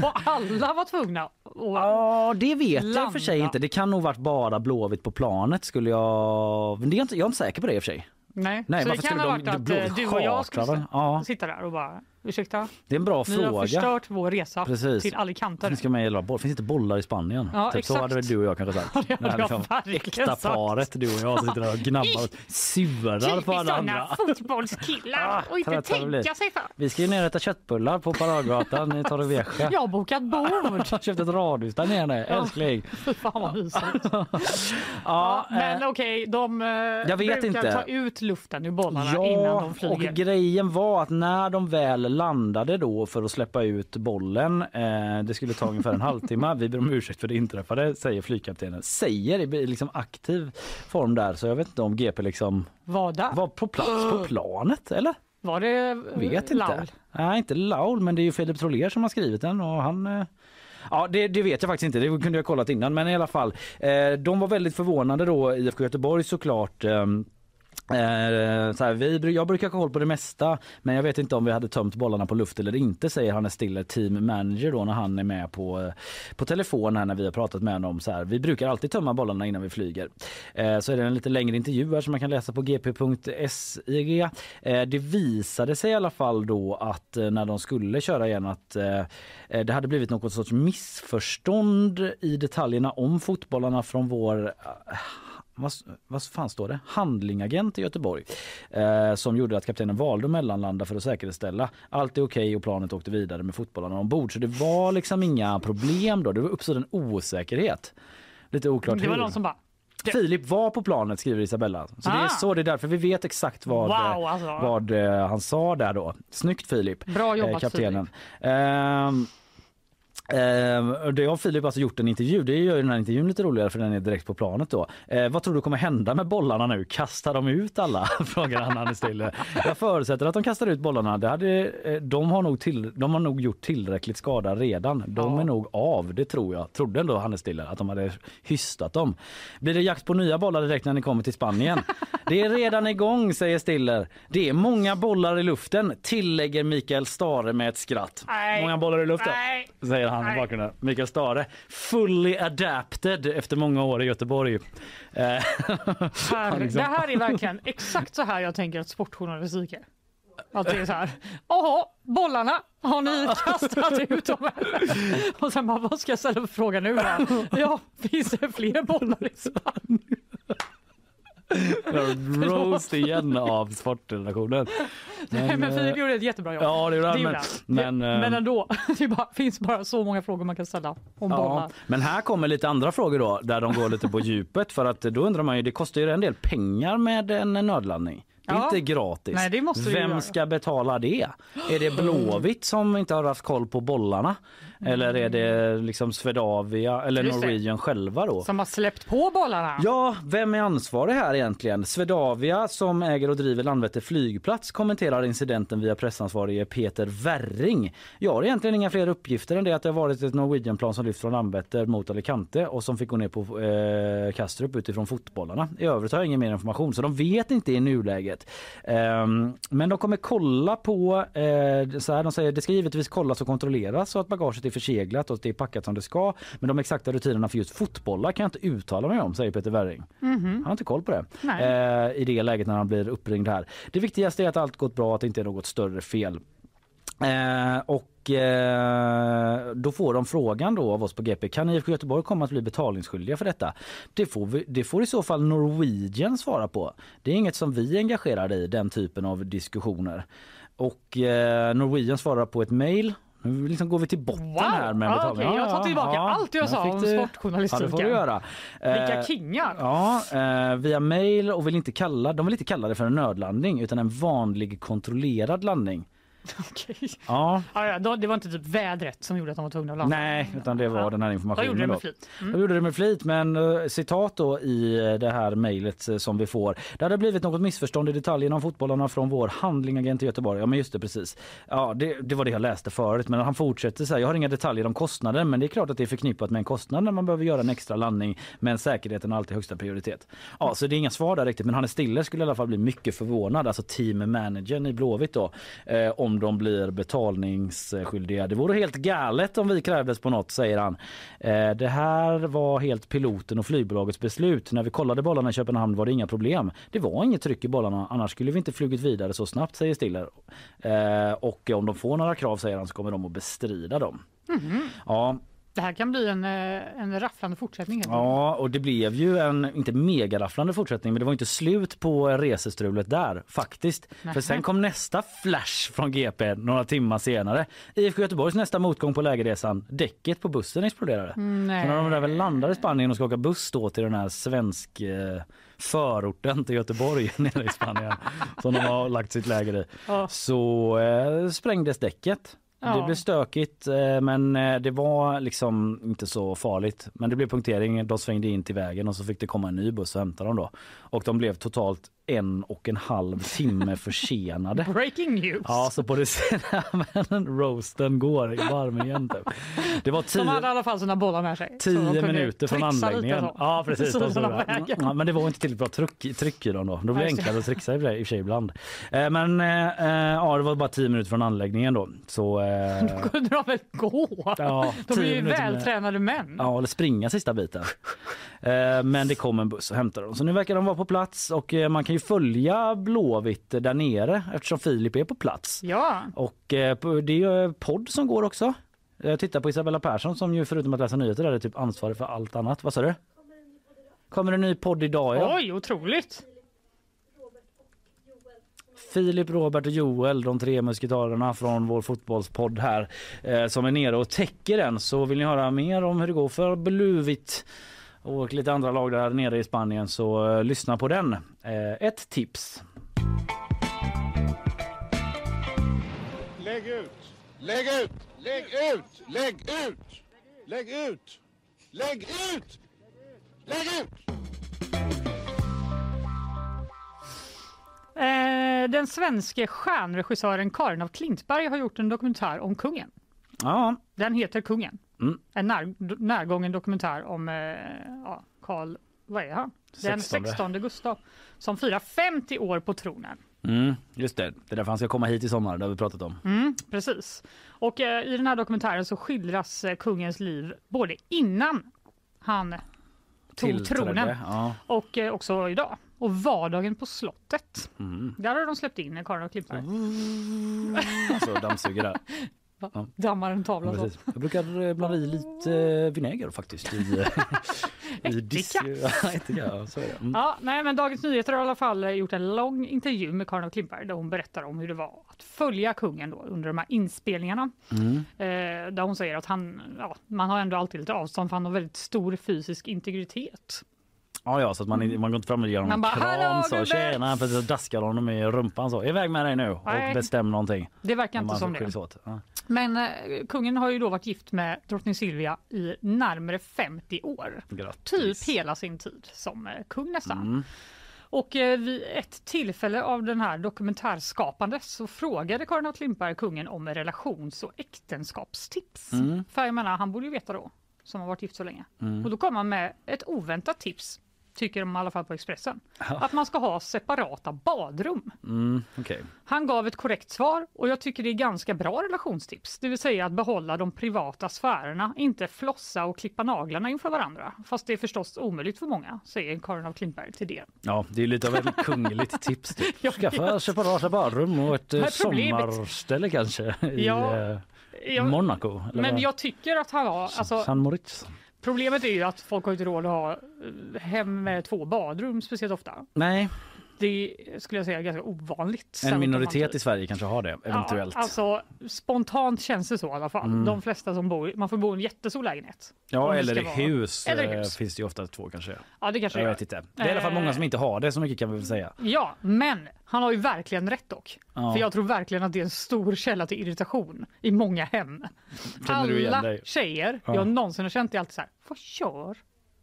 så alla var tvungna att Ja, det vet jag i och för sig landa. inte. Det kan nog varit bara Blåvitt på planet skulle jag... Men det är jag, inte, jag är inte säker på det i och för sig. Nej, Nej, så det kan ha de- varit att Blåvitt eh, du och jag skulle? Ja. sitta där och bara ursäkta, Det är en bra ni fråga. har förstört vår resa Precis. till Alicante. Finns med boll? Finns inte bollar i Spanien? Ja, typ så exakt. hade väl du och jag kanske sagt. det hade liksom, jag verkligen sagt. paret du och jag som sitter där och gnabbar och surar på alla andra. fotbollskillar och inte tänka sig för. Vi ska ju ner och äta köttbullar på Paradgatan i Torrevieja. Jag har bokat bord. Köpt ett radhus där nere, älskling. Fy fan vad mysigt. Ja, Men eh, okej, de eh, jag vet brukar inte. ta ut luften ur bollarna innan Ja, de och flyger. grejen var att när de väl landade då för att släppa ut bollen, eh, det skulle ta ungefär en halvtimme, vi ber om ursäkt för det inträffade, säger flygkaptenen. Säger i liksom aktiv form där, så jag vet inte om GP liksom Vad där? var på plats på planet, eller? Var det eh, Vet inte. Laul? Nej, inte Laul, men det är ju Filip Troler som har skrivit den och han eh, Ja, det, det vet jag faktiskt inte. Det kunde jag kollat innan. Men i alla fall, eh, de var väldigt förvånade då, IFK Göteborg såklart. Eh, Eh, så här, vi, jag brukar ha koll på det mesta men jag vet inte om vi hade tömt bollarna på luft eller inte säger Hannes Stiller, team manager då när han är med på, eh, på telefon här när vi har pratat med honom. Så här, vi brukar alltid tömma bollarna innan vi flyger. Eh, så är det en lite längre intervju här som man kan läsa på gp.sig. E eh, det visade sig i alla fall då att eh, när de skulle köra igen att eh, eh, det hade blivit något sorts missförstånd i detaljerna om fotbollarna från vår eh, vad, vad fan står det? Handlingagent i Göteborg eh, som gjorde att kaptenen valde att mellanlanda för att säkerställa allt är okej och planet åkte vidare med fotbollarna ombord. Så det var liksom inga problem då. Det uppstod en osäkerhet. Lite oklart Det var någon som bara Filip var på planet skriver Isabella. Så det är Ah. så det är därför vi vet exakt vad, Wow, alltså. vad eh, han sa där då. Snyggt Filip. Bra jobbat, kaptenen. Ehm, ehm, och det har Filip alltså gjort en intervju. Det gör ju den här intervjun lite roligare för den är direkt på planet då. Eh, vad tror du kommer hända med bollarna nu? Kastar de ut alla? Frågar han när han är stille. Jag förutsätter att de kastar ut bollarna. Det hade, eh, de, har nog till, de har nog gjort tillräckligt skada redan. De är nog av, det tror jag. Trodde ändå han är stille att de hade hystat dem. Blir det jakt på nya bollar direkt när ni kommer till Spanien? Det är redan igång säger Stiller. Det är många bollar i luften tillägger Mikael Stare med ett skratt. Nej. Många bollar i luften Nej. säger han i Nej. bakgrunden. Mikael Stare, fully adapted efter många år i Göteborg. Eh, Här, liksom- Det här är verkligen exakt så här jag tänker att sportjournalistik är. Att det är så här, jaha, bollarna, har ni kastat ut dem? Och sen bara, vad ska jag ställa för fråga nu? Ja, finns det fler bollar i Spanien? Roast igen av sportredaktionen. Nej, men eh, Filip gjorde ett jättebra jobb. Ja, det gjorde han, men- han. men, det, eh, men ändå, det bara, finns bara så många frågor man kan ställa om bollar. Ja, men här kommer lite andra frågor då där de går lite på djupet för att då undrar man ju det kostar ju en del pengar med en nödlandning. Det är Ja. inte gratis. Nej, Vem ska betala det? Är det Blåvitt som inte har haft koll på bollarna? Eller är det liksom Swedavia eller Just det. Norwegian själva då? Som har släppt på bollarna. Ja, vem är ansvarig här egentligen? Swedavia som äger och driver Landvetter flygplats kommenterar incidenten via pressansvarige Peter Werring. Jag har egentligen inga fler uppgifter än det att det har varit ett Norwegian-plan som lyft från Landvetter mot Alicante och som fick gå ner på eh, Kastrup utifrån fotbollarna. I övrigt har jag ingen mer information så de vet inte i nuläget. Ehm, men de kommer kolla på, eh, så här, de säger det ska givetvis kollas och kontrolleras så att bagaget är förseglat och det är packat som det ska. Men de exakta rutinerna för just fotbollar kan jag inte uttala mig om, säger Peter Werring. Mhm. Han har inte koll på det eh, i det läget när han blir uppringd här. Det viktigaste är att allt gått bra, att det inte är något större fel. Eh, och eh, då får de frågan då av oss på GP, kan IFK Göteborg komma att bli betalningsskyldiga för detta? Det får, vi, det får i så fall Norwegian svara på. Det är inget som vi är engagerade i, den typen av diskussioner. Och eh, Norwegian svarar på ett mejl nu liksom går vi till botten Wow! här med Ja, betalning. okej, jag tar tillbaka allt jag sa om du- sportjournalistiken. Ja, det göra. Vilka Eh, kingar! Ja, eh, via mail och vill inte kalla, de vill inte kalla det för en nödlandning utan en vanlig kontrollerad landning. Okej. Ja. Ja, ja, då- det var inte typ vädret som gjorde att de var tvungna att landa? Nej, utan det var den här informationen. De gjorde det med flit. Mm. De gjorde det med flit, men uh, citat då i eh, det här mejlet eh, som vi får. Det hade blivit något missförstånd i detaljerna om fotbollarna från vår handlingagent i Göteborg. Ja, men just det, precis. Ja, det, det var det jag läste förut, men han fortsätter så här. Jag har inga detaljer om kostnaden, men det är klart att det är förknippat med en kostnad när man behöver göra en extra landning, men säkerheten har alltid högsta prioritet. Ja, så det är inga svar där riktigt, men Hannes Stiller skulle i alla fall bli mycket förvånad, alltså team managern i Blåvitt då, eh, om de blir betalningsskyldiga. Det vore helt galet om vi krävdes på något, säger han. Eh, det här var helt piloten och flygbolagets beslut. När vi kollade bollarna i Köpenhamn var det inga problem. Det var inget tryck i bollarna, annars skulle vi inte flugit vidare så snabbt, säger Stiller. Eh, och om de får några krav, säger han, så kommer de att bestrida dem. Mhm. Ja, Det här kan bli en, eh, en rafflande fortsättning. Ja, och det blev ju en, inte megarafflande fortsättning, men det var inte slut på resestrulet där faktiskt. Nähä. För sen kom nästa flash från GP några timmar senare. IFK Göteborgs nästa motgång på lägerresan, däcket på bussen exploderade. Nej. Så när de där väl landar i Spanien och ska åka buss då till den här svensk eh, förorten till Göteborg nere i Spanien som de har lagt sitt läger i, Ja. så eh, sprängdes däcket. Ja. Det blev stökigt eh, men eh, det var liksom inte så farligt. Men det blev punktering, de svängde in till vägen och så fick det komma en ny buss och hämta dem då. Och de blev totalt en och en halv timme försenade. Breaking news! Ja, så på det senare roasten går i varm igen. Typ. Det var De tio, hade i alla fall sina bollar med sig. de tio minuter från anläggningen. Ja, precis. Så så, de ja, men det var inte tillräckligt bra tryck, tryck i dem då. Då blir det enklare att trixa i och för ibland. Eh, Men eh, eh, ja, det var bara tio minuter från anläggningen då. Så, Då kunde de väl gå? Ja, de är ju vältränade män. Ja, eller springa sista biten. Men det kom en buss och hämtade dem. Så nu verkar de vara på plats och man kan ju följa Blåvitt där nere eftersom Filip är på plats. Ja. Och eh, det är ju podd som går också. Jag tittar på Isabella Persson som ju förutom att läsa nyheter är typ ansvarig för allt annat. Vad sa du? Kommer en ny podd idag ja. Oj, otroligt! Filip, Robert och Joel, de tre musketarerna från vår fotbollspodd här eh, som är nere och täcker den. Så vill ni höra mer om hur det går för Bluvit och lite andra lag där nere i Spanien så eh, lyssna på den. Eh, ett tips. Lägg ut! Lägg ut! Lägg ut! Lägg ut! Lägg ut! Lägg ut! Lägg ut! Eh, den svenske stjärnregissören Karin af Klintberg har gjort en dokumentär om kungen. Ja. Den heter Kungen. Mm. En när, närgången dokumentär om eh, ja, Karl, vad är han? Den 16. 16 Gustav som firar 50 år på tronen. Mm, just det, det är därför han ska komma hit i sommar, det har vi pratat om. Mm, precis. Och eh, i den här dokumentären så skildras eh, kungens liv både innan han tog Tillträdde, tronen ja. och eh, också idag. Och vardagen på slottet. Mm. Där har de släppt in Karin och Klintberg. Så dammsuger där. Ja. Dammar en tavla så. Precis. Jag brukar eh, blanda i lite eh, vinäger faktiskt. I, i disk. Ja, ja, så. Mm. Ja, nej, men Dagens Nyheter har i alla fall gjort en lång intervju med Karin af Klintberg där hon berättar om hur det var att följa kungen då under de här inspelningarna. Mm. Eh, där hon säger att han, ja, man har ändå alltid lite avstånd för han har väldigt stor fysisk integritet. Ja, ja, så att man, man går inte fram och ger honom Man en bara, kram "Hallå, så gubbe!" tjena, för så daskar honom i rumpan så. Iväg med dig nu Nej. och bestäm någonting. Det verkar inte som det. Åt. Ja. Men eh, kungen har ju då varit gift med drottning Silvia i närmare 50 år. Grattis. Typ hela sin tid som eh, kung nästan. Mm. Och eh, vid ett tillfälle av den här dokumentärskapandet så frågade Karin af Klintberg kungen om relations och äktenskapstips. Mm. För jag menar, han borde ju veta då, som har varit gift så länge. Mm. Och då kom han med ett oväntat tips, tycker de i alla fall på Expressen. Att man ska ha separata badrum. Mm, okej. Han gav ett korrekt svar och jag tycker det är ganska bra relationstips. Det vill säga att behålla de privata sfärerna, inte flossa och klippa naglarna inför varandra. Fast det är förstås omöjligt för många, säger Karin af Klintberg till det. Ja, det är lite av ett kungligt tips. Typ. Jag Skaffa separata badrum och ett eh, sommarställe kanske i Ja, eh, jag- Monaco. Eller Men jag tycker att han har, alltså, San Moritz problemet är ju att folk har inte råd att ha eh, hem med två badrum speciellt ofta. Nej, det skulle jag säga är ganska ovanligt. en minoritet romantik. i Sverige kanske har det eventuellt. Ja, alltså, spontant känns det så i alla fall. Mm. De flesta som bor, man får bo i en jättestor lägenhet. Ja, eller hus, Eller eh, hus. finns det ju ofta två kanske. Ja, det kanske jag vet inte. Det är i alla fall många Eh. som inte har det, så mycket kan vi väl säga. Ja, men han har ju verkligen rätt dock. Ja. För jag tror verkligen att det är en stor källa till irritation i många hem. Alla tjejer Ja. jag någonsin har känt är alltid så här, vad gör,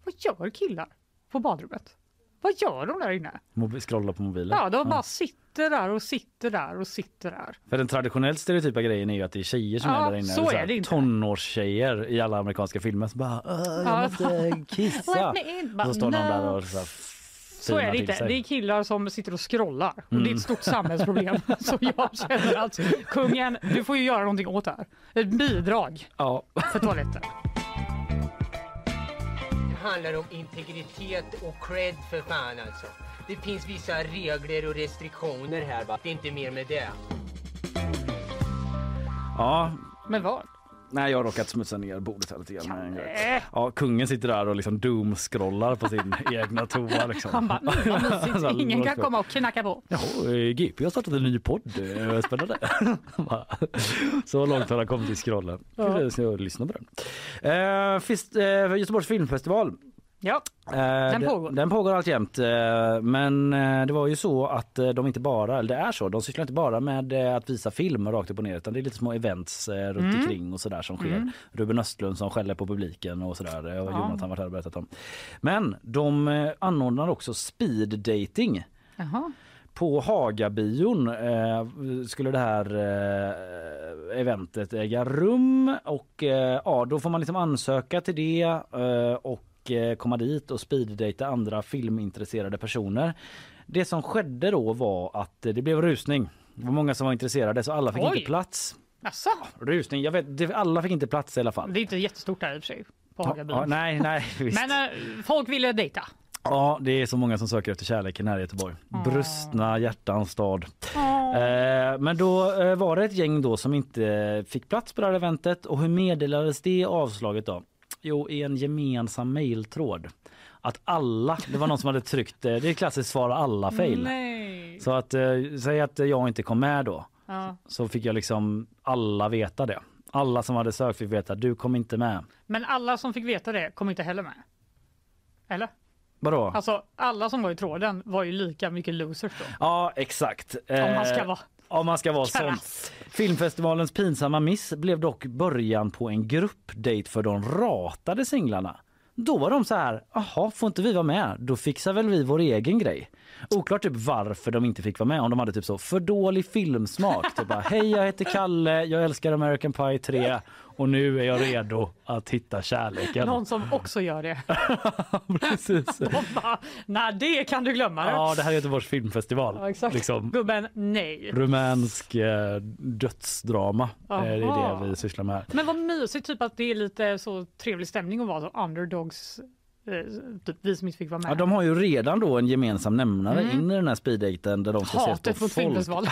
vad gör killar på badrummet? Vad gör de där inne? Mobi- Scrolla på mobilen. Ja, de bara sitter där och sitter där och sitter där. För den traditionellt stereotypa grejen är ju att det är tjejer som Ja, är där inne. så är det inte. Tonårstjejer i alla amerikanska filmer som bara "Åh, jag Ja, måste kissa. Och så står "No." där och så, Så är det inte. Det är killar som sitter och scrollar. Och Mm. det är ett stort samhällsproblem. Så jag känner att kungen, du får ju göra någonting åt det här. Ett bidrag Ja. för toaletten. Det handlar om integritet och cred för fan alltså. Det finns vissa regler och restriktioner här va. Det är inte mer med det. Ja, Men vad? Nej jag har råkat smutsa ner bordet här lite grann. med en grej. Kalle. Ja, kungen sitter där och liksom doom-scrollar på sin egna toa. Liksom. Han bara, mm, mysigt. Ingen kan komma och knacka på. Jaha, eh, GP har startat en ny podd. Eh, Spännande. Så långt har han kommit i scrollen. Ja. Jag lyssnar på den. Eh, Göteborgs filmfestival. Ja, Eh, Den pågår. Den pågår alltjämt. Eh, men eh, det var ju så att de inte bara, eller det är så, de sysslar inte bara med att visa film rakt upp och ner utan det är lite små events runt Mm. omkring och sådär som sker. Mm. Ruben Östlund som skäller på publiken och sådär. Och Ja. Jonathan varit här och berättat om. Men de anordnar också speed dating. Jaha. På Hagabion eh, skulle det här eh, eventet äga rum och eh, ja, då får man liksom ansöka till det eh, och eh, komma dit och speeddejta andra filmintresserade personer. Det som skedde då var att det blev rusning. Det var många som var intresserade så alla fick Oj. inte plats. Jaså? Rusning, jag vet, alla fick inte plats i alla fall. Det är inte jättestort där i och för sig. På Ja, nej, nej, visst. Men eh, folk ville dejta. Ja, det är så många som söker efter kärleken här i Göteborg. Brustna hjärtans stad. Åh. Eh, men då eh, var det ett gäng då som inte fick plats på det här eventet och hur meddelades det avslaget då? Jo, i en gemensam mejltråd. Att alla, det var någon som hade tryckt, eh, det är klassiskt svara alla fail. Nej. Så att eh, säg att jag inte kom med då Ja. så fick jag liksom alla veta det. Alla som hade sökt fick veta du kom inte med. Men alla som fick veta det kom inte heller med. Eller? Vadå? Alltså alla som var i tråden var ju lika mycket losers då. Ja, exakt. Om man ska Eh, vara Om man ska vara sån. Filmfestivalens pinsamma miss blev dock början på en gruppdate för de ratade singlarna. Då var de så här, jaha, får inte vi vara med? Då fixar väl vi vår egen grej. Oklart typ varför de inte fick vara med. Om de hade typ så för dålig filmsmak. Typ bara, hej jag heter Kalle, jag älskar American Pie 3 och nu är jag redo att hitta kärleken. Någon som också gör det. Precis. De bara, nej det kan du glömma. Ja, det här är Göteborgs filmfestival. Ja, exakt. Liksom, Gubben, nej. rumänsk eh, dödsdrama. Det är Aha. det vi sysslar med. Men vad mysigt typ att det är lite så trevlig stämning att vara så underdogs. Eh, typ vi som inte fick vara med. Ja, de har ju redan då en gemensam nämnare Mm. in i den här speeddaten där de ska Hatet mot filmfestival.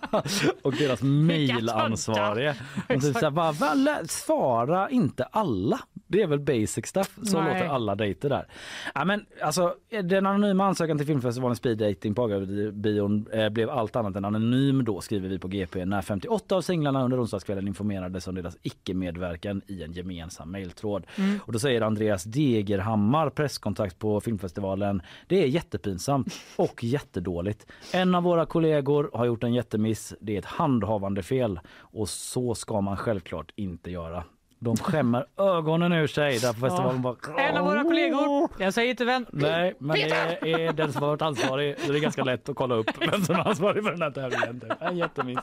och deras mailansvarige. De typ Exakt. såhär, bara, "Va, lä- svara inte alla. Det är väl basic stuff. Så Nej. låter alla dejter där. Ja, men, alltså, den anonyma ansökan till filmfestivalen Speed Dating på Hagabion eh, blev allt annat än anonym då skriver vi på GP när 58 av singlarna under onsdagskvällen informerades om deras icke-medverkan i en gemensam mejltråd. Mm. Och då säger Andreas Degerhammar, presskontakt på filmfestivalen, det är jättepinsamt och jättedåligt. En av våra kollegor har gjort en jättemiss. Det är ett handhavande fel och så ska man självklart inte göra. De skämmer ögonen ur sig där på festivalen. Bara, En av våra kollegor, jag säger inte vem. Nej, men det Peter! är den som har varit ansvarig. Så det är ganska lätt att kolla upp vem som är ansvarig för den här tävlingen. Är En jättemiss.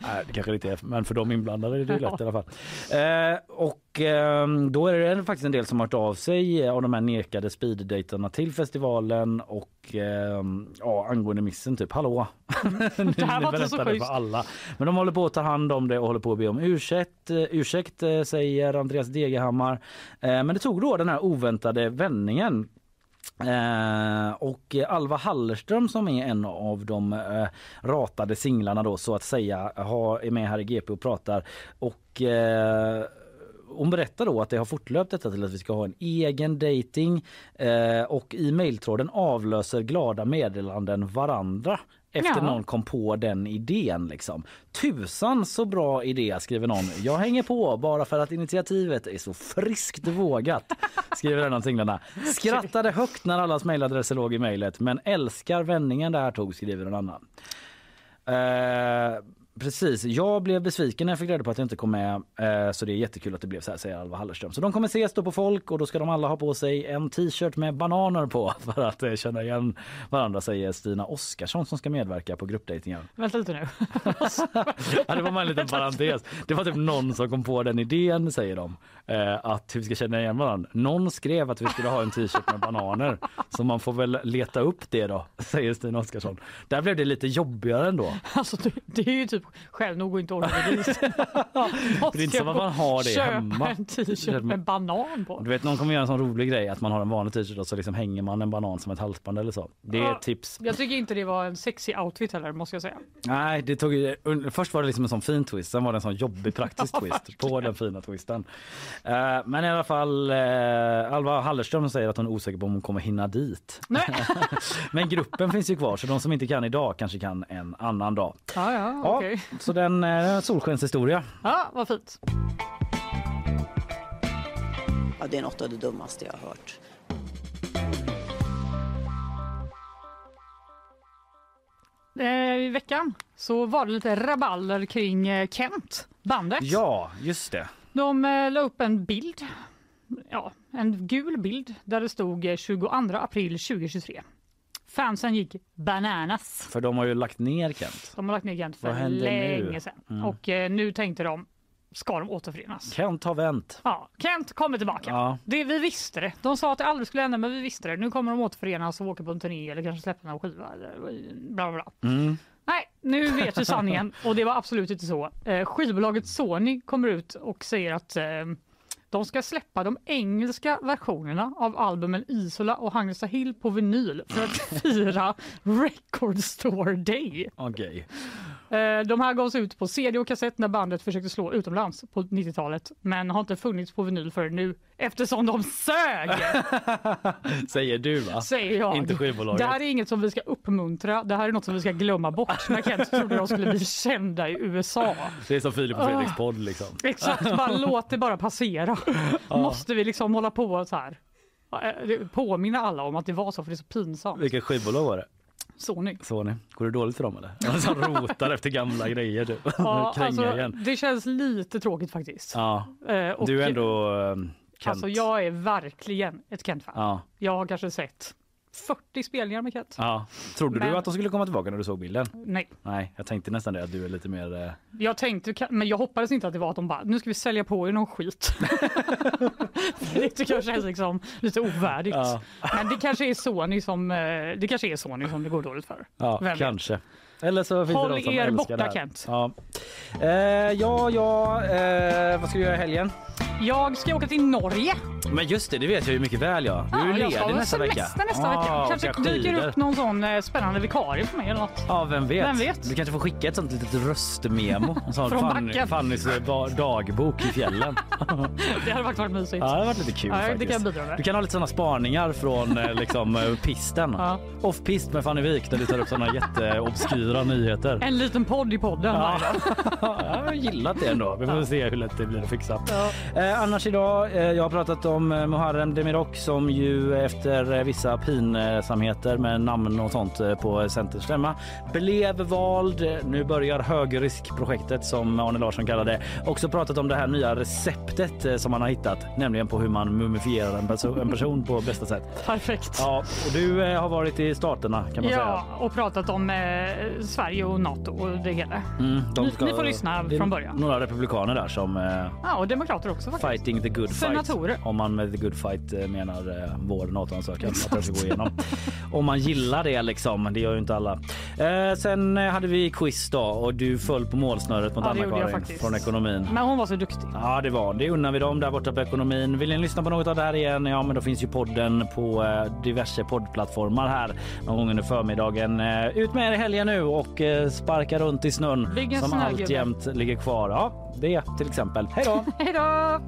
Nej, det kanske inte är, men för de inblandade är det lätt i alla fall. Eh, och eh, då är det faktiskt en del som har hört av sig av de här nekade speeddejterna till festivalen och eh, ja, angående missen typ, hallå? Ni- Det här var inte så schysst. för alla. Men de håller på att ta hand om det och håller på att be om ursäkt. Eh, ursäkt eh, säger Andreas Degerhammar. Eh, men det tog då den här oväntade vändningen Eh, och Alva Hallerström som är en av de eh, ratade singlarna då så att säga har, är med här i GP och pratar och eh, hon berättar då att det har fortlöpt detta till att vi ska ha en egen dating eh, och i mejltråden avlöser glada meddelanden varandra efter Ja. någon kom på den idén. Liksom. Tusan så bra idé skriver någon. Jag hänger på bara för att initiativet är så friskt vågat. Skriver en av singlarna. Skrattade högt när allas mejladresser låg i mejlet men älskar vändningen det här tog skriver en annan. Eh, precis, jag blev besviken när jag fick reda på att jag inte kom med eh, så det är jättekul att det blev så här säger Alva Hallerström. Så de kommer ses då på folk och då ska de alla ha på sig en t-shirt med bananer på för att eh, känna igen varandra säger Stina Oskarsson som ska medverka på gruppdejtingen. Vänta lite nu. Ja, det var bara en liten parentes. Det var typ någon som kom på den idén säger de. Eh, att vi ska känna igen varandra. Någon skrev att vi skulle ha en t-shirt med bananer. Så man får väl leta upp det då, säger Stina Oskarsson. Där blev det lite jobbigare ändå. Alltså det, det är ju typ själv nog inte orka bevisa. Det är inte som att man har det Köpa hemma. en t-shirt med banan på. Du vet någon kommer göra en sån rolig grej att man har en vanlig t-shirt och så liksom hänger man en banan som ett halsband eller så. Det är Ja. tips. Jag tycker inte det var en sexy outfit heller måste jag säga. Nej, det tog, först var det liksom en sån fin twist, sen var det en sån jobbig praktisk twist på den fina twisten. Eh, men i alla fall, uh, Alva Hallerström säger att hon är osäker på om hon kommer hinna dit. men gruppen finns ju kvar så de som inte kan idag kanske kan en annan dag. Ja, ja, okej. Så den uh, solskenshistoria. Ja, vad fint. Ja, det är något av det dummaste jag har hört. Eh, I veckan så var det lite rabalder kring eh, Kent, bandet. Ja, just det. De eh, la upp en bild, ja, en gul bild där det stod eh, 22 april 2023. Fansen gick bananas. För de har ju lagt ner Kent. De har lagt ner Kent Vad för händer nu? länge sedan. Mm. Och eh, nu tänkte de, ska de återförenas? Kent har vänt. Ja, Kent kommer tillbaka. Ja. Det, vi visste det. De sa att det aldrig skulle hända, men vi visste det. Nu kommer de återförenas och åka på en turné eller kanske släppa en skiva. Eller bla, bla, bla. Mm. Nej, nu vet vi sanningen och det var absolut inte så. Eh, skivbolaget Sony kommer ut och säger att eh, de ska släppa de engelska versionerna av albumen Isola och Hangsta Hill på vinyl för att fira Record Store Day. Okej. De här gavs ut på CD och kassett när bandet försökte slå utomlands på 90-talet men har inte funnits på vinyl förrän nu eftersom de sög, Säger du va? säger jag. Inte skivbolaget. Det här är inget som vi ska uppmuntra, det här är något som vi ska glömma bort när Kent trodde de skulle bli kända i USA. Det är som Filip och Fredriks Ah. podd liksom. Exakt, bara låt det bara passera. Måste vi liksom hålla på så här? Eh, Påminna alla om att det var så för det är så pinsamt. Vilket skivbolag var det? Sony. Sony. Går det dåligt för dem eller? Som rotar efter gamla grejer typ. Ja, alltså, igen. det känns lite tråkigt faktiskt. Ja. Eh, och- Du är ändå eh, Kent. Alltså jag är verkligen ett Kent-fan. Ja. Jag har kanske sett 40 spelningar med Kent. Ja. Trodde Men- du att de skulle komma tillbaka när du såg bilden? Nej. Nej, jag tänkte nästan det att du är lite mer... eh, Jag tänkte, men jag hoppades inte att det var att de bara, nu ska vi sälja på er någon skit. det tycker jag känns liksom lite ovärdigt. Ja. Men det kanske är Sony som, eh, det kanske är Sony som det går dåligt för. Ja, Vem vet? Eller så finns Håll det de som er borta, det. Kent. Ja, eh, ja, ja eh, vad ska du göra i helgen? Jag ska åka till Norge. Men just det, det vet jag ju mycket väl ja. Du är Ja, jag ska ledig nästa vecka. nästa Ah, vecka. åka Kanske dyker skidor. upp någon sån eh, spännande vikarie för mig eller något. Ja, vem vet? Vem vet? Du kanske får skicka ett sånt litet röstmemo. En sån Från Fanny, backen. Fannys eh, dagbok i fjällen. Det hade faktiskt varit mysigt. Ja, det hade varit lite kul Ja, det faktiskt. kan jag bidra med. Du kan ha lite sådana spaningar från eh, liksom, pisten. Off-pist med Fanny Wik där du tar upp sådana jätteobskyra nyheter. En liten podd i podden. Ja. jag har gillat det ändå. Vi får se hur lätt det blir att fixa. Eh, annars idag, eh, jag har pratat om eh, Muharrem Demirok som ju efter eh, vissa pinsamheter med namn och sånt eh, på Centerns stämma blev vald. Nu börjar högriskprojektet som Arne Larsson kallar det. Också pratat om det här nya receptet eh, som man har hittat, nämligen på hur man mumifierar en, perso- en person på bästa sätt. Perfekt. Ja, och du har varit i staterna kan man Ja, säga. och pratat om Sverige och Nato och det hela. Mm, Ni- ni får lyssna från början. Några republikaner där som eh, Ja, och demokrater också faktiskt. Fighting the good Senatorer. fight. Om man med the good fight eh, menar eh, vår NATO-ansökan. Att den ska gå igenom. Om man gillar det liksom. Det gör ju inte alla. Eh, sen hade vi quiz då och du föll på målsnöret mot Ja, Anna-Karin från ekonomin. Men hon var så duktig. Ja, det var. Det unnar vi dem där borta på ekonomin. Vill ni lyssna på något av det här igen? Ja, men då finns ju podden på eh, diverse poddplattformar här någon gång under förmiddagen. Ut med er i helgen nu och eh, sparka runt i snön Bygg en som snögubbe. alltjämt ligger kvar. Ja, det till exempel. Hej då! Hej då!